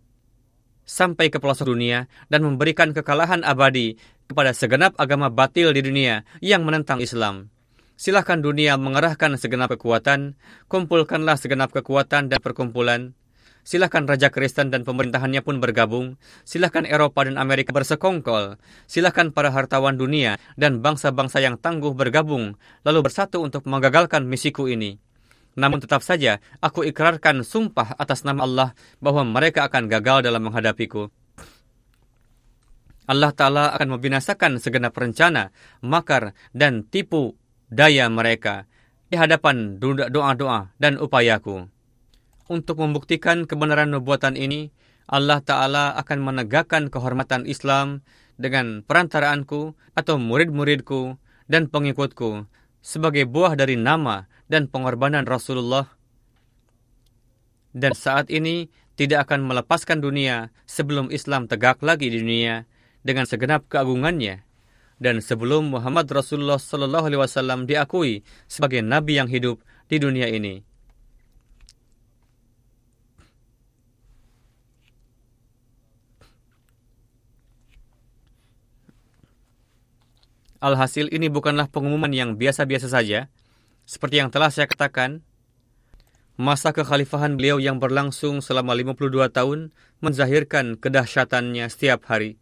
sampai ke pelosok dunia dan memberikan kekalahan abadi kepada segenap agama batil di dunia yang menentang Islam. Silahkan dunia mengerahkan segenap kekuatan, kumpulkanlah segenap kekuatan dan perkumpulan. Silahkan Raja Kristen dan pemerintahannya pun bergabung. Silahkan Eropa dan Amerika bersekongkol. Silahkan para hartawan dunia dan bangsa-bangsa yang tangguh bergabung, lalu bersatu untuk menggagalkan misiku ini. Namun tetap saja, aku ikrarkan sumpah atas nama Allah bahwa mereka akan gagal dalam menghadapiku. Allah Ta'ala akan membinasakan segenap rencana, makar, dan tipu daya mereka di hadapan doa-doa dan upayaku. Untuk membuktikan kebenaran nubuatan ini, Allah Ta'ala akan menegakkan kehormatan Islam dengan perantaraanku atau murid-muridku dan pengikutku sebagai buah dari nama dan pengorbanan Rasulullah. Dan saat ini tidak akan melepaskan dunia sebelum Islam tegak lagi di dunia dengan segenap keagungannya. Dan sebelum Muhammad Rasulullah Sallallahu Alaihi Wasallam diakui sebagai nabi yang hidup di dunia ini. Alhasil ini bukanlah pengumuman yang biasa-biasa saja, seperti yang telah saya katakan, masa kekhalifahan beliau yang berlangsung selama 52 tahun menzahirkan kedahsyatannya setiap hari.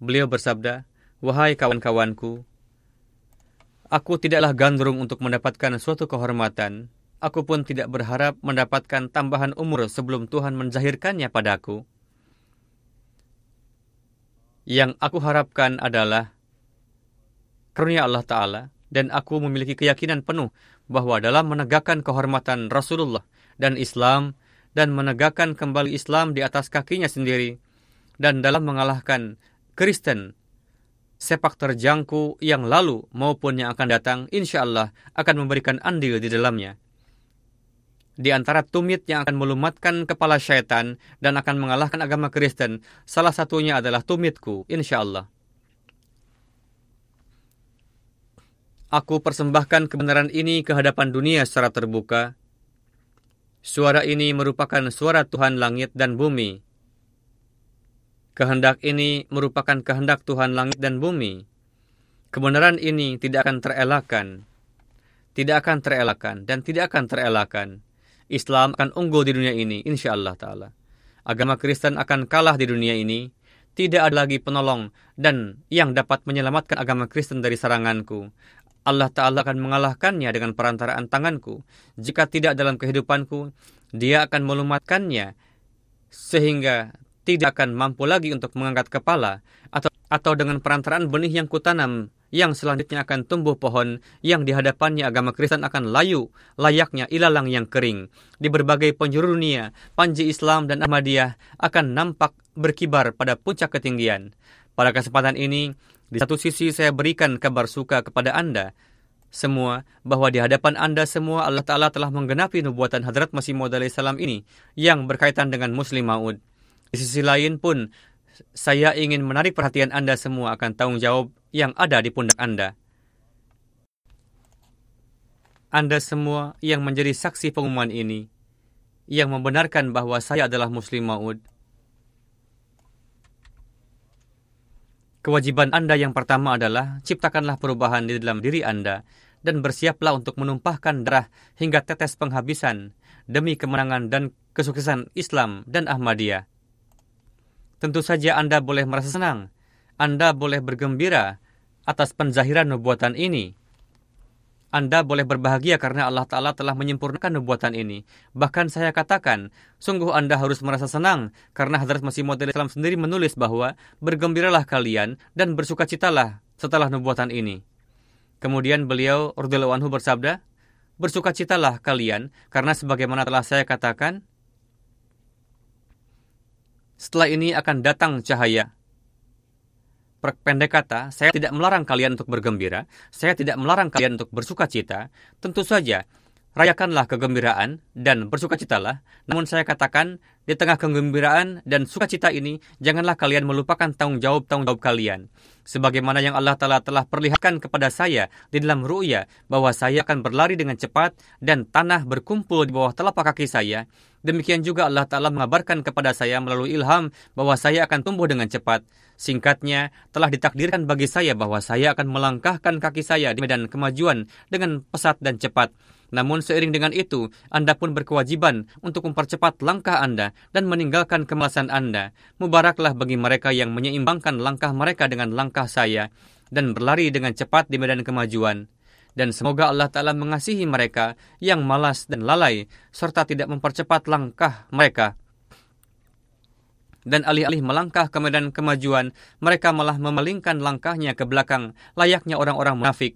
Beliau bersabda, Wahai kawan-kawanku, aku tidaklah gandrung untuk mendapatkan suatu kehormatan. Aku pun tidak berharap mendapatkan tambahan umur sebelum Tuhan menzahirkannya padaku. Yang aku harapkan adalah karunia Allah Ta'ala dan aku memiliki keyakinan penuh bahwa dalam menegakkan kehormatan Rasulullah dan Islam dan menegakkan kembali Islam di atas kakinya sendiri dan dalam mengalahkan Kristen sepak terjangku yang lalu maupun yang akan datang insya Allah akan memberikan andil di dalamnya. Di antara tumit yang akan melumatkan kepala syaitan dan akan mengalahkan agama Kristen, salah satunya adalah tumitku, insya Allah. Aku persembahkan kebenaran ini ke hadapan dunia secara terbuka. Suara ini merupakan suara Tuhan langit dan bumi. Kehendak ini merupakan kehendak Tuhan langit dan bumi. Kebenaran ini tidak akan terelakkan. Tidak akan terelakkan dan tidak akan terelakkan. Islam akan unggul di dunia ini, insya Allah Ta'ala. Agama Kristen akan kalah di dunia ini. Tidak ada lagi penolong dan yang dapat menyelamatkan agama Kristen dari seranganku. Allah Ta'ala akan mengalahkannya dengan perantaraan tanganku. Jika tidak dalam kehidupanku, dia akan melumatkannya sehingga tidak akan mampu lagi untuk mengangkat kepala atau atau dengan perantaraan benih yang kutanam yang selanjutnya akan tumbuh pohon yang di hadapannya agama Kristen akan layu layaknya ilalang yang kering. Di berbagai penjuru dunia, panji Islam dan Ahmadiyah akan nampak berkibar pada puncak ketinggian. Pada kesempatan ini, di satu sisi saya berikan kabar suka kepada Anda semua bahwa di hadapan Anda semua Allah Ta'ala telah menggenapi nubuatan Hadrat Masih Maud salam ini yang berkaitan dengan Muslim Maud. Di sisi lain pun, saya ingin menarik perhatian Anda semua akan tanggung jawab yang ada di pundak Anda. Anda semua yang menjadi saksi pengumuman ini, yang membenarkan bahwa saya adalah Muslim Maud, Kewajiban Anda yang pertama adalah ciptakanlah perubahan di dalam diri Anda dan bersiaplah untuk menumpahkan darah hingga tetes penghabisan demi kemenangan dan kesuksesan Islam dan Ahmadiyah. Tentu saja Anda boleh merasa senang. Anda boleh bergembira atas penzahiran nubuatan ini. Anda boleh berbahagia karena Allah Ta'ala telah menyempurnakan nubuatan ini. Bahkan saya katakan, sungguh Anda harus merasa senang karena Hadrat Masih Maud Islam sendiri menulis bahwa bergembiralah kalian dan bersukacitalah setelah nubuatan ini. Kemudian beliau, Rudollah Anhu bersabda, bersukacitalah kalian karena sebagaimana telah saya katakan, setelah ini akan datang cahaya pendek kata, saya tidak melarang kalian untuk bergembira, saya tidak melarang kalian untuk bersuka cita. Tentu saja, rayakanlah kegembiraan dan bersukacitalah. Namun saya katakan, di tengah kegembiraan dan sukacita ini, janganlah kalian melupakan tanggung jawab-tanggung jawab kalian. Sebagaimana yang Allah Ta'ala telah perlihatkan kepada saya di dalam ru'ya, bahwa saya akan berlari dengan cepat dan tanah berkumpul di bawah telapak kaki saya. Demikian juga Allah Ta'ala mengabarkan kepada saya melalui ilham bahwa saya akan tumbuh dengan cepat. Singkatnya, telah ditakdirkan bagi saya bahwa saya akan melangkahkan kaki saya di medan kemajuan dengan pesat dan cepat. Namun seiring dengan itu, Anda pun berkewajiban untuk mempercepat langkah Anda dan meninggalkan kemalasan Anda. Mubaraklah bagi mereka yang menyeimbangkan langkah mereka dengan langkah saya dan berlari dengan cepat di medan kemajuan. Dan semoga Allah Ta'ala mengasihi mereka yang malas dan lalai, serta tidak mempercepat langkah mereka dan alih-alih melangkah ke medan kemajuan, mereka malah memalingkan langkahnya ke belakang, layaknya orang-orang munafik.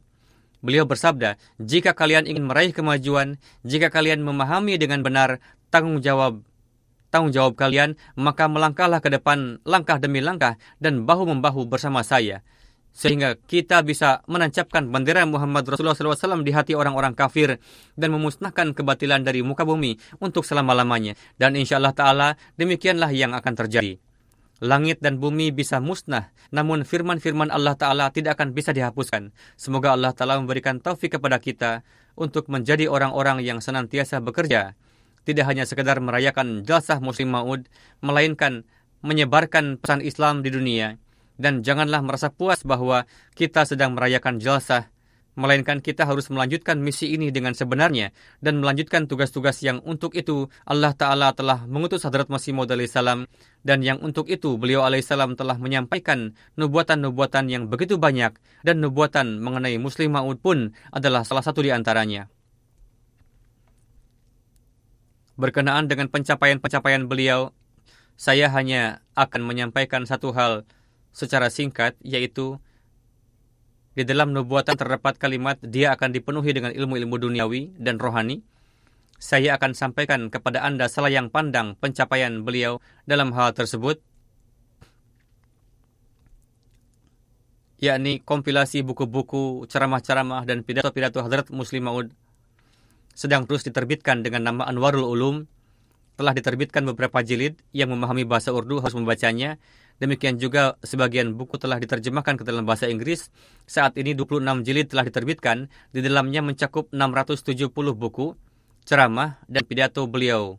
Beliau bersabda, jika kalian ingin meraih kemajuan, jika kalian memahami dengan benar tanggung jawab tanggung jawab kalian, maka melangkahlah ke depan langkah demi langkah dan bahu-membahu bersama saya sehingga kita bisa menancapkan bendera Muhammad Rasulullah SAW di hati orang-orang kafir dan memusnahkan kebatilan dari muka bumi untuk selama-lamanya. Dan insya Allah Ta'ala demikianlah yang akan terjadi. Langit dan bumi bisa musnah, namun firman-firman Allah Ta'ala tidak akan bisa dihapuskan. Semoga Allah Ta'ala memberikan taufik kepada kita untuk menjadi orang-orang yang senantiasa bekerja. Tidak hanya sekedar merayakan jasah Muslim Ma'ud, melainkan menyebarkan pesan Islam di dunia dan janganlah merasa puas bahwa kita sedang merayakan jalsah, melainkan kita harus melanjutkan misi ini dengan sebenarnya dan melanjutkan tugas-tugas yang untuk itu Allah Ta'ala telah mengutus Hadrat Masih Maud dan yang untuk itu beliau alaihissalam telah menyampaikan nubuatan-nubuatan yang begitu banyak dan nubuatan mengenai Muslim Ma'ud pun adalah salah satu di antaranya. Berkenaan dengan pencapaian-pencapaian beliau, saya hanya akan menyampaikan satu hal secara singkat, yaitu di dalam nubuatan terdapat kalimat dia akan dipenuhi dengan ilmu-ilmu duniawi dan rohani. Saya akan sampaikan kepada Anda selayang pandang pencapaian beliau dalam hal tersebut, yakni kompilasi buku-buku, ceramah-ceramah, dan pidato-pidato Hadrat Muslim Maud. Sedang terus diterbitkan dengan nama Anwarul Ulum, telah diterbitkan beberapa jilid yang memahami bahasa Urdu harus membacanya Demikian juga sebagian buku telah diterjemahkan ke dalam bahasa Inggris. Saat ini 26 jilid telah diterbitkan. Di dalamnya mencakup 670 buku, ceramah, dan pidato beliau.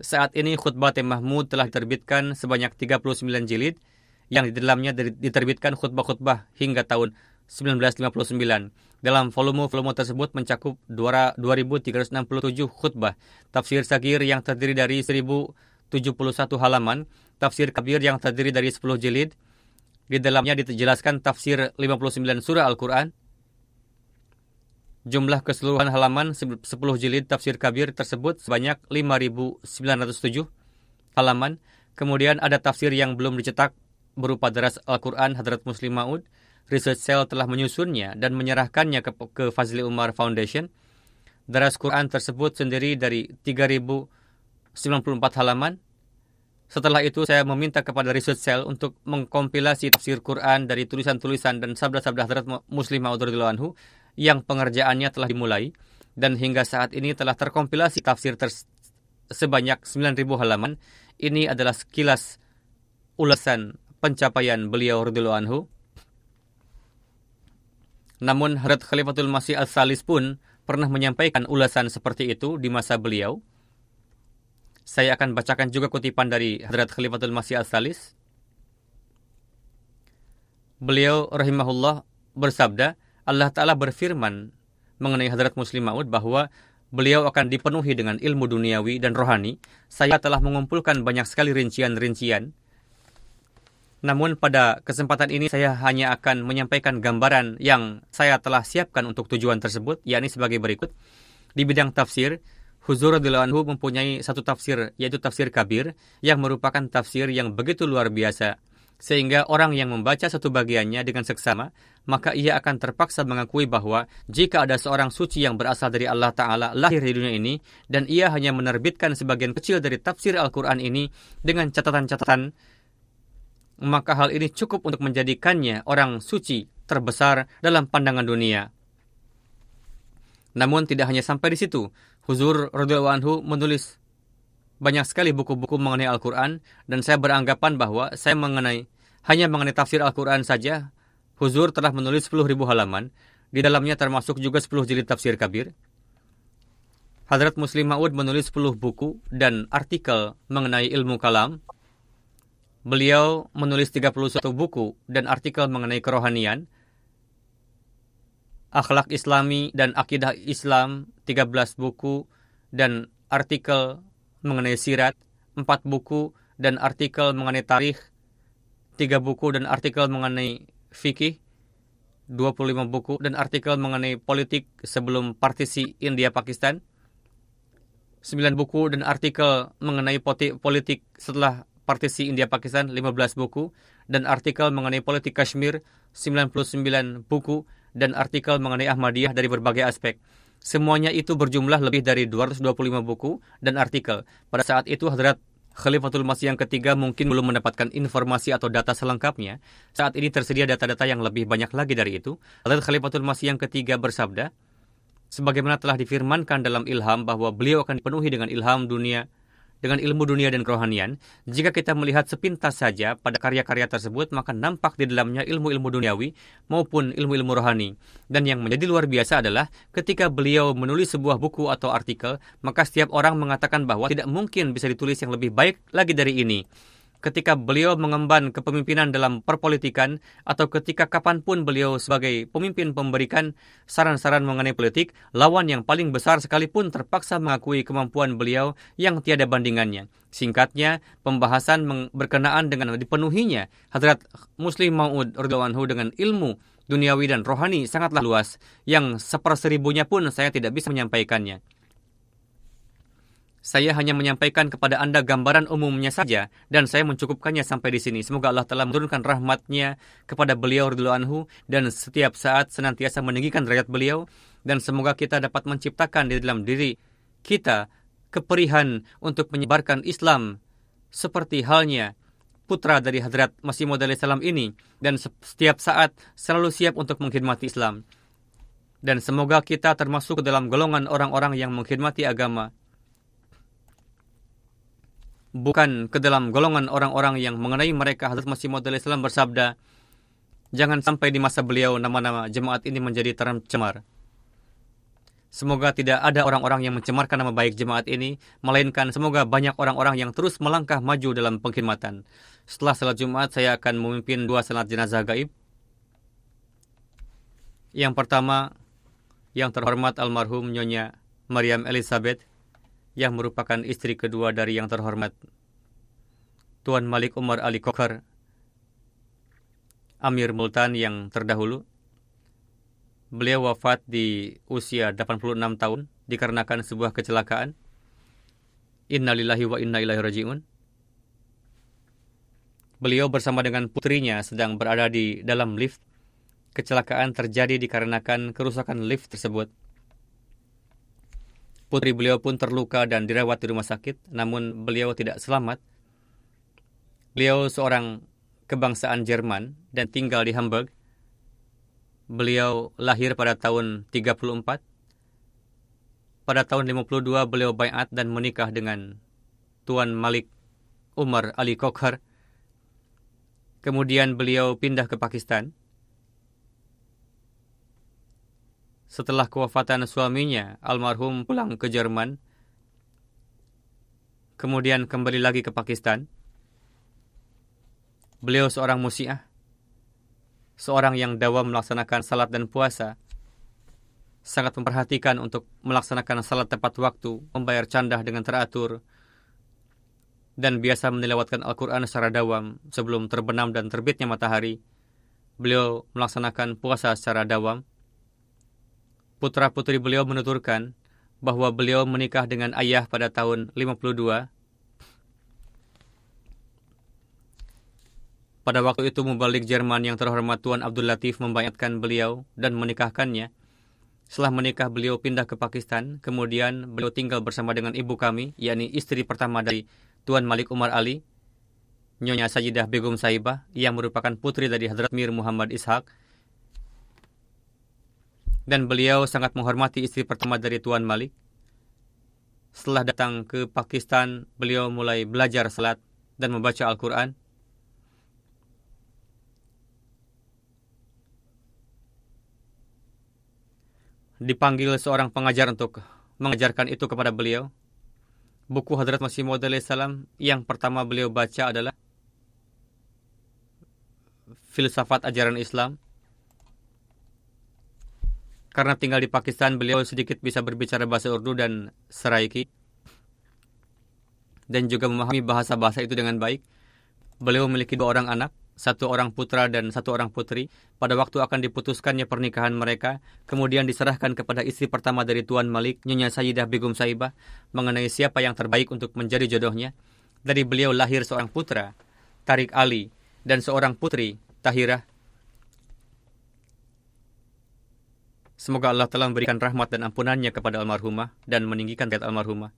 Saat ini khutbah Tim Mahmud telah diterbitkan sebanyak 39 jilid yang di dalamnya diterbitkan khutbah-khutbah hingga tahun 1959. Dalam volume-volume tersebut mencakup 2367 khutbah, tafsir sagir yang terdiri dari 1000 71 halaman, tafsir kabir yang terdiri dari 10 jilid. Di dalamnya dijelaskan tafsir 59 surah Al-Quran. Jumlah keseluruhan halaman 10 jilid tafsir kabir tersebut sebanyak 5.907 halaman. Kemudian ada tafsir yang belum dicetak berupa deras Al-Quran Hadrat Muslim Maud. Research Cell telah menyusunnya dan menyerahkannya ke, ke Fazli Umar Foundation. Deras Quran tersebut sendiri dari 3.000 94 halaman. Setelah itu saya meminta kepada Research Cell untuk mengkompilasi tafsir Quran dari tulisan-tulisan dan sabda-sabda Hadrat Muslim Ma'udhullah Anhu yang pengerjaannya telah dimulai dan hingga saat ini telah terkompilasi tafsir ter sebanyak 9.000 halaman. Ini adalah sekilas ulasan pencapaian beliau radhiyallahu anhu. Namun Hadrat Khalifatul Masih Al-Salis pun pernah menyampaikan ulasan seperti itu di masa beliau saya akan bacakan juga kutipan dari Hadrat Khalifatul Masih Al-Salis. Beliau rahimahullah bersabda, Allah Ta'ala berfirman mengenai Hadrat Muslim Maud bahwa beliau akan dipenuhi dengan ilmu duniawi dan rohani. Saya telah mengumpulkan banyak sekali rincian-rincian. Namun pada kesempatan ini saya hanya akan menyampaikan gambaran yang saya telah siapkan untuk tujuan tersebut, yakni sebagai berikut. Di bidang tafsir, Huzur Anhu mempunyai satu tafsir, yaitu tafsir kabir, yang merupakan tafsir yang begitu luar biasa sehingga orang yang membaca satu bagiannya dengan seksama, maka ia akan terpaksa mengakui bahwa jika ada seorang suci yang berasal dari Allah Ta'ala lahir di dunia ini, dan ia hanya menerbitkan sebagian kecil dari tafsir Al-Quran ini dengan catatan-catatan, maka hal ini cukup untuk menjadikannya orang suci terbesar dalam pandangan dunia. Namun tidak hanya sampai di situ, Huzur radhiyallahu menulis banyak sekali buku-buku mengenai Al-Quran dan saya beranggapan bahwa saya mengenai hanya mengenai tafsir Al-Quran saja, Huzur telah menulis 10.000 halaman, di dalamnya termasuk juga 10 jilid tafsir kabir. Hadrat Muslim Ma'ud menulis 10 buku dan artikel mengenai ilmu kalam. Beliau menulis 31 buku dan artikel mengenai kerohanian, akhlak islami dan akidah Islam 13 buku dan artikel mengenai sirat, empat buku dan artikel mengenai tarikh, tiga buku dan artikel mengenai fikih, 25 buku dan artikel mengenai politik sebelum partisi India-Pakistan, 9 buku dan artikel mengenai politik setelah partisi India-Pakistan, 15 buku, dan artikel mengenai politik Kashmir, 99 buku, dan artikel mengenai Ahmadiyah dari berbagai aspek. Semuanya itu berjumlah lebih dari 225 buku dan artikel. Pada saat itu Hadrat Khalifatul Masih yang ketiga mungkin belum mendapatkan informasi atau data selengkapnya. Saat ini tersedia data-data yang lebih banyak lagi dari itu. Hadrat Khalifatul Masih yang ketiga bersabda, sebagaimana telah difirmankan dalam ilham bahwa beliau akan dipenuhi dengan ilham dunia dengan ilmu dunia dan kerohanian, jika kita melihat sepintas saja pada karya-karya tersebut, maka nampak di dalamnya ilmu-ilmu duniawi maupun ilmu-ilmu rohani. Dan yang menjadi luar biasa adalah ketika beliau menulis sebuah buku atau artikel, maka setiap orang mengatakan bahwa tidak mungkin bisa ditulis yang lebih baik lagi dari ini ketika beliau mengemban kepemimpinan dalam perpolitikan atau ketika kapan pun beliau sebagai pemimpin memberikan saran-saran mengenai politik, lawan yang paling besar sekalipun terpaksa mengakui kemampuan beliau yang tiada bandingannya. Singkatnya, pembahasan berkenaan dengan dipenuhinya Hadrat Muslim Maud radhiyallahu dengan ilmu duniawi dan rohani sangatlah luas, yang seperseribunya pun saya tidak bisa menyampaikannya. Saya hanya menyampaikan kepada Anda gambaran umumnya saja, dan saya mencukupkannya sampai di sini. Semoga Allah telah menurunkan rahmatnya kepada beliau radhiyallahu anhu dan setiap saat senantiasa meninggikan derajat beliau, dan semoga kita dapat menciptakan di dalam diri kita keperihan untuk menyebarkan Islam seperti halnya putra dari Hadrat Masih Maud salam ini dan setiap saat selalu siap untuk mengkhidmati Islam. Dan semoga kita termasuk dalam golongan orang-orang yang mengkhidmati agama bukan ke dalam golongan orang-orang yang mengenai mereka Hazrat Masih Maud Islam bersabda, jangan sampai di masa beliau nama-nama jemaat ini menjadi tercemar. Semoga tidak ada orang-orang yang mencemarkan nama baik jemaat ini, melainkan semoga banyak orang-orang yang terus melangkah maju dalam pengkhidmatan. Setelah salat Jumat, saya akan memimpin dua salat jenazah gaib. Yang pertama, yang terhormat almarhum Nyonya Maryam Elizabeth, yang merupakan istri kedua dari yang terhormat Tuan Malik Umar Ali Kokhar, Amir Multan yang terdahulu. Beliau wafat di usia 86 tahun dikarenakan sebuah kecelakaan. Innalillahi wa inna ilaihi raji'un. Beliau bersama dengan putrinya sedang berada di dalam lift. Kecelakaan terjadi dikarenakan kerusakan lift tersebut. Putri beliau pun terluka dan dirawat di rumah sakit, namun beliau tidak selamat. Beliau seorang kebangsaan Jerman dan tinggal di Hamburg. Beliau lahir pada tahun 34. Pada tahun 52 beliau bayat dan menikah dengan Tuan Malik Umar Ali Kokhar. Kemudian beliau pindah ke Pakistan. Setelah kewafatan suaminya, almarhum pulang ke Jerman, kemudian kembali lagi ke Pakistan. Beliau seorang musiah. seorang yang dawam melaksanakan salat dan puasa, sangat memperhatikan untuk melaksanakan salat tepat waktu, membayar candah dengan teratur, dan biasa menilawatkan Al-Quran secara dawam sebelum terbenam dan terbitnya matahari. Beliau melaksanakan puasa secara dawam. Putra-putri beliau menuturkan bahwa beliau menikah dengan ayah pada tahun 52 Pada waktu itu mubalik Jerman yang terhormat Tuan Abdul Latif membayatkan beliau dan menikahkannya. Setelah menikah beliau pindah ke Pakistan, kemudian beliau tinggal bersama dengan ibu kami, yakni istri pertama dari Tuan Malik Umar Ali, Nyonya Sajidah Begum Saibah, yang merupakan putri dari Hadrat Mir Muhammad Ishaq. Dan beliau sangat menghormati istri pertama dari Tuan Malik. Setelah datang ke Pakistan, beliau mulai belajar salat dan membaca Al-Quran. dipanggil seorang pengajar untuk mengajarkan itu kepada beliau. Buku Hadrat Masih Maud salam yang pertama beliau baca adalah Filsafat Ajaran Islam. Karena tinggal di Pakistan, beliau sedikit bisa berbicara bahasa Urdu dan Seraiki. Dan juga memahami bahasa-bahasa itu dengan baik. Beliau memiliki dua orang anak satu orang putra dan satu orang putri, pada waktu akan diputuskannya pernikahan mereka, kemudian diserahkan kepada istri pertama dari Tuan Malik, Nyonya Sayyidah Begum Saibah, mengenai siapa yang terbaik untuk menjadi jodohnya. Dari beliau lahir seorang putra, Tarik Ali, dan seorang putri, Tahirah. Semoga Allah telah memberikan rahmat dan ampunannya kepada almarhumah dan meninggikan derajat almarhumah.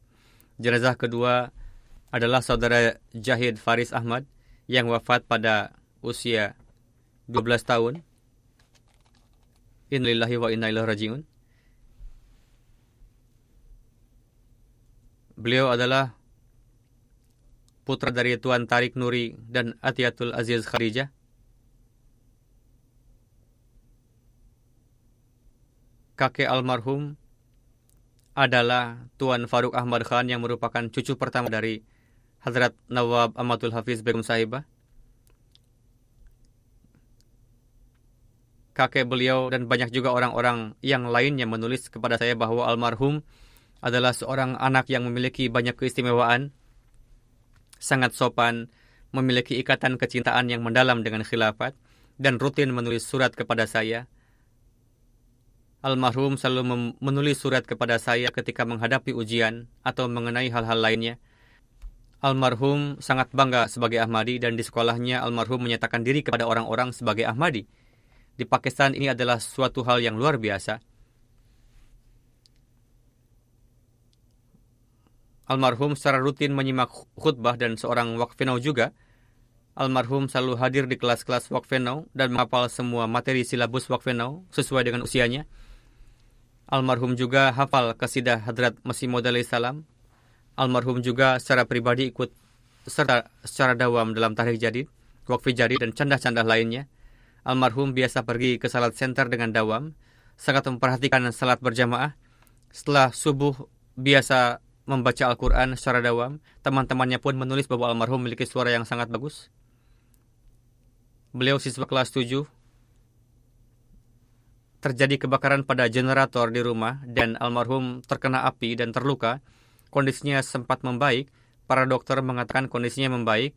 Jenazah kedua adalah saudara Jahid Faris Ahmad yang wafat pada usia 12 tahun. Innalillahi wa inna ilaihi rajiun. Beliau adalah putra dari Tuan Tarik Nuri dan Atiatul Aziz Kharijah. Kakek almarhum adalah Tuan Faruk Ahmad Khan yang merupakan cucu pertama dari Hadrat Nawab Amatul Hafiz Begum Sahibah. kakek beliau dan banyak juga orang-orang yang lainnya menulis kepada saya bahwa almarhum adalah seorang anak yang memiliki banyak keistimewaan, sangat sopan, memiliki ikatan kecintaan yang mendalam dengan khilafat, dan rutin menulis surat kepada saya. Almarhum selalu menulis surat kepada saya ketika menghadapi ujian atau mengenai hal-hal lainnya. Almarhum sangat bangga sebagai Ahmadi dan di sekolahnya almarhum menyatakan diri kepada orang-orang sebagai Ahmadi di Pakistan ini adalah suatu hal yang luar biasa. Almarhum secara rutin menyimak khutbah dan seorang wakfenau juga. Almarhum selalu hadir di kelas-kelas wakfenau dan menghafal semua materi silabus wakfenau sesuai dengan usianya. Almarhum juga hafal kasidah Hadrat Masih Maud salam. Almarhum juga secara pribadi ikut serta secara dawam dalam tarikh jadid, wakfi jadid dan candah-candah lainnya. Almarhum biasa pergi ke salat center dengan dawam, sangat memperhatikan salat berjamaah. Setelah subuh biasa membaca Al-Quran secara dawam, teman-temannya pun menulis bahwa almarhum memiliki suara yang sangat bagus. Beliau siswa kelas 7. Terjadi kebakaran pada generator di rumah dan almarhum terkena api dan terluka. Kondisinya sempat membaik. Para dokter mengatakan kondisinya membaik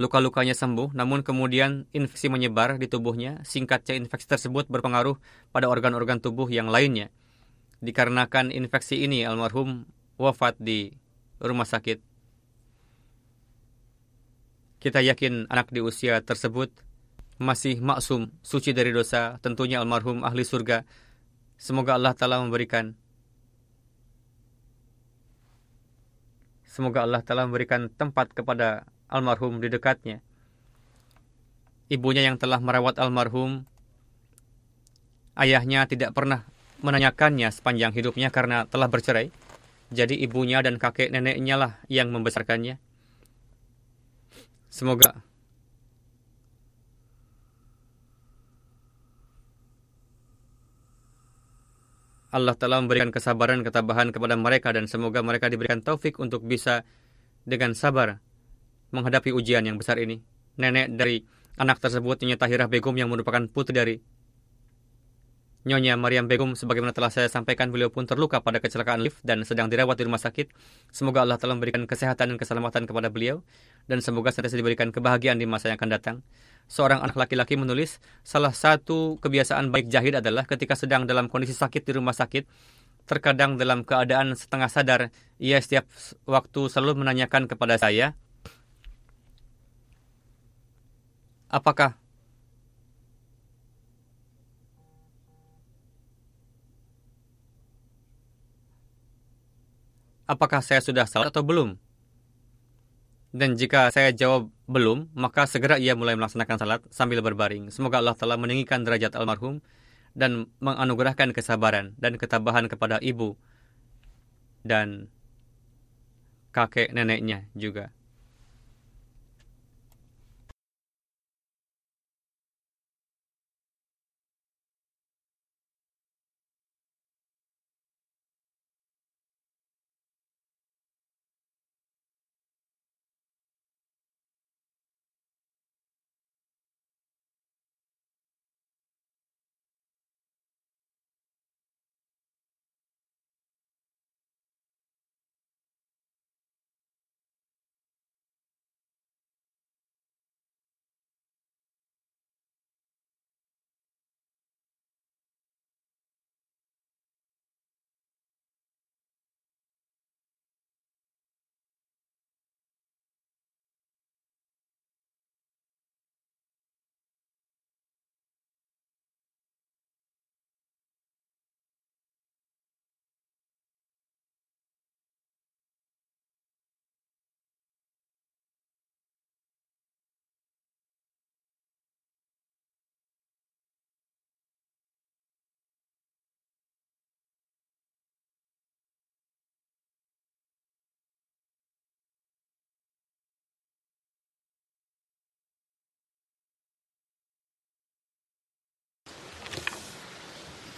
Luka-lukanya sembuh, namun kemudian infeksi menyebar di tubuhnya. Singkatnya, infeksi tersebut berpengaruh pada organ-organ tubuh yang lainnya. Dikarenakan infeksi ini, almarhum wafat di rumah sakit. Kita yakin anak di usia tersebut masih maksum, suci dari dosa, tentunya almarhum ahli surga. Semoga Allah telah memberikan Semoga Allah telah memberikan tempat kepada almarhum di dekatnya. Ibunya yang telah merawat almarhum, ayahnya tidak pernah menanyakannya sepanjang hidupnya karena telah bercerai. Jadi ibunya dan kakek neneknya lah yang membesarkannya. Semoga Allah telah memberikan kesabaran ketabahan kepada mereka dan semoga mereka diberikan taufik untuk bisa dengan sabar menghadapi ujian yang besar ini. Nenek dari Anak tersebut Nyonya Tahirah Begum yang merupakan putri dari Nyonya Mariam Begum, sebagaimana telah saya sampaikan, beliau pun terluka pada kecelakaan lift dan sedang dirawat di rumah sakit. Semoga Allah telah memberikan kesehatan dan keselamatan kepada beliau, dan semoga senantiasa diberikan kebahagiaan di masa yang akan datang. Seorang anak laki-laki menulis, salah satu kebiasaan baik Jahid adalah ketika sedang dalam kondisi sakit di rumah sakit, terkadang dalam keadaan setengah sadar, ia setiap waktu selalu menanyakan kepada saya, apakah apakah saya sudah salat atau belum? Dan jika saya jawab belum, maka segera ia mulai melaksanakan salat sambil berbaring. Semoga Allah telah meninggikan derajat almarhum dan menganugerahkan kesabaran dan ketabahan kepada ibu dan kakek neneknya juga.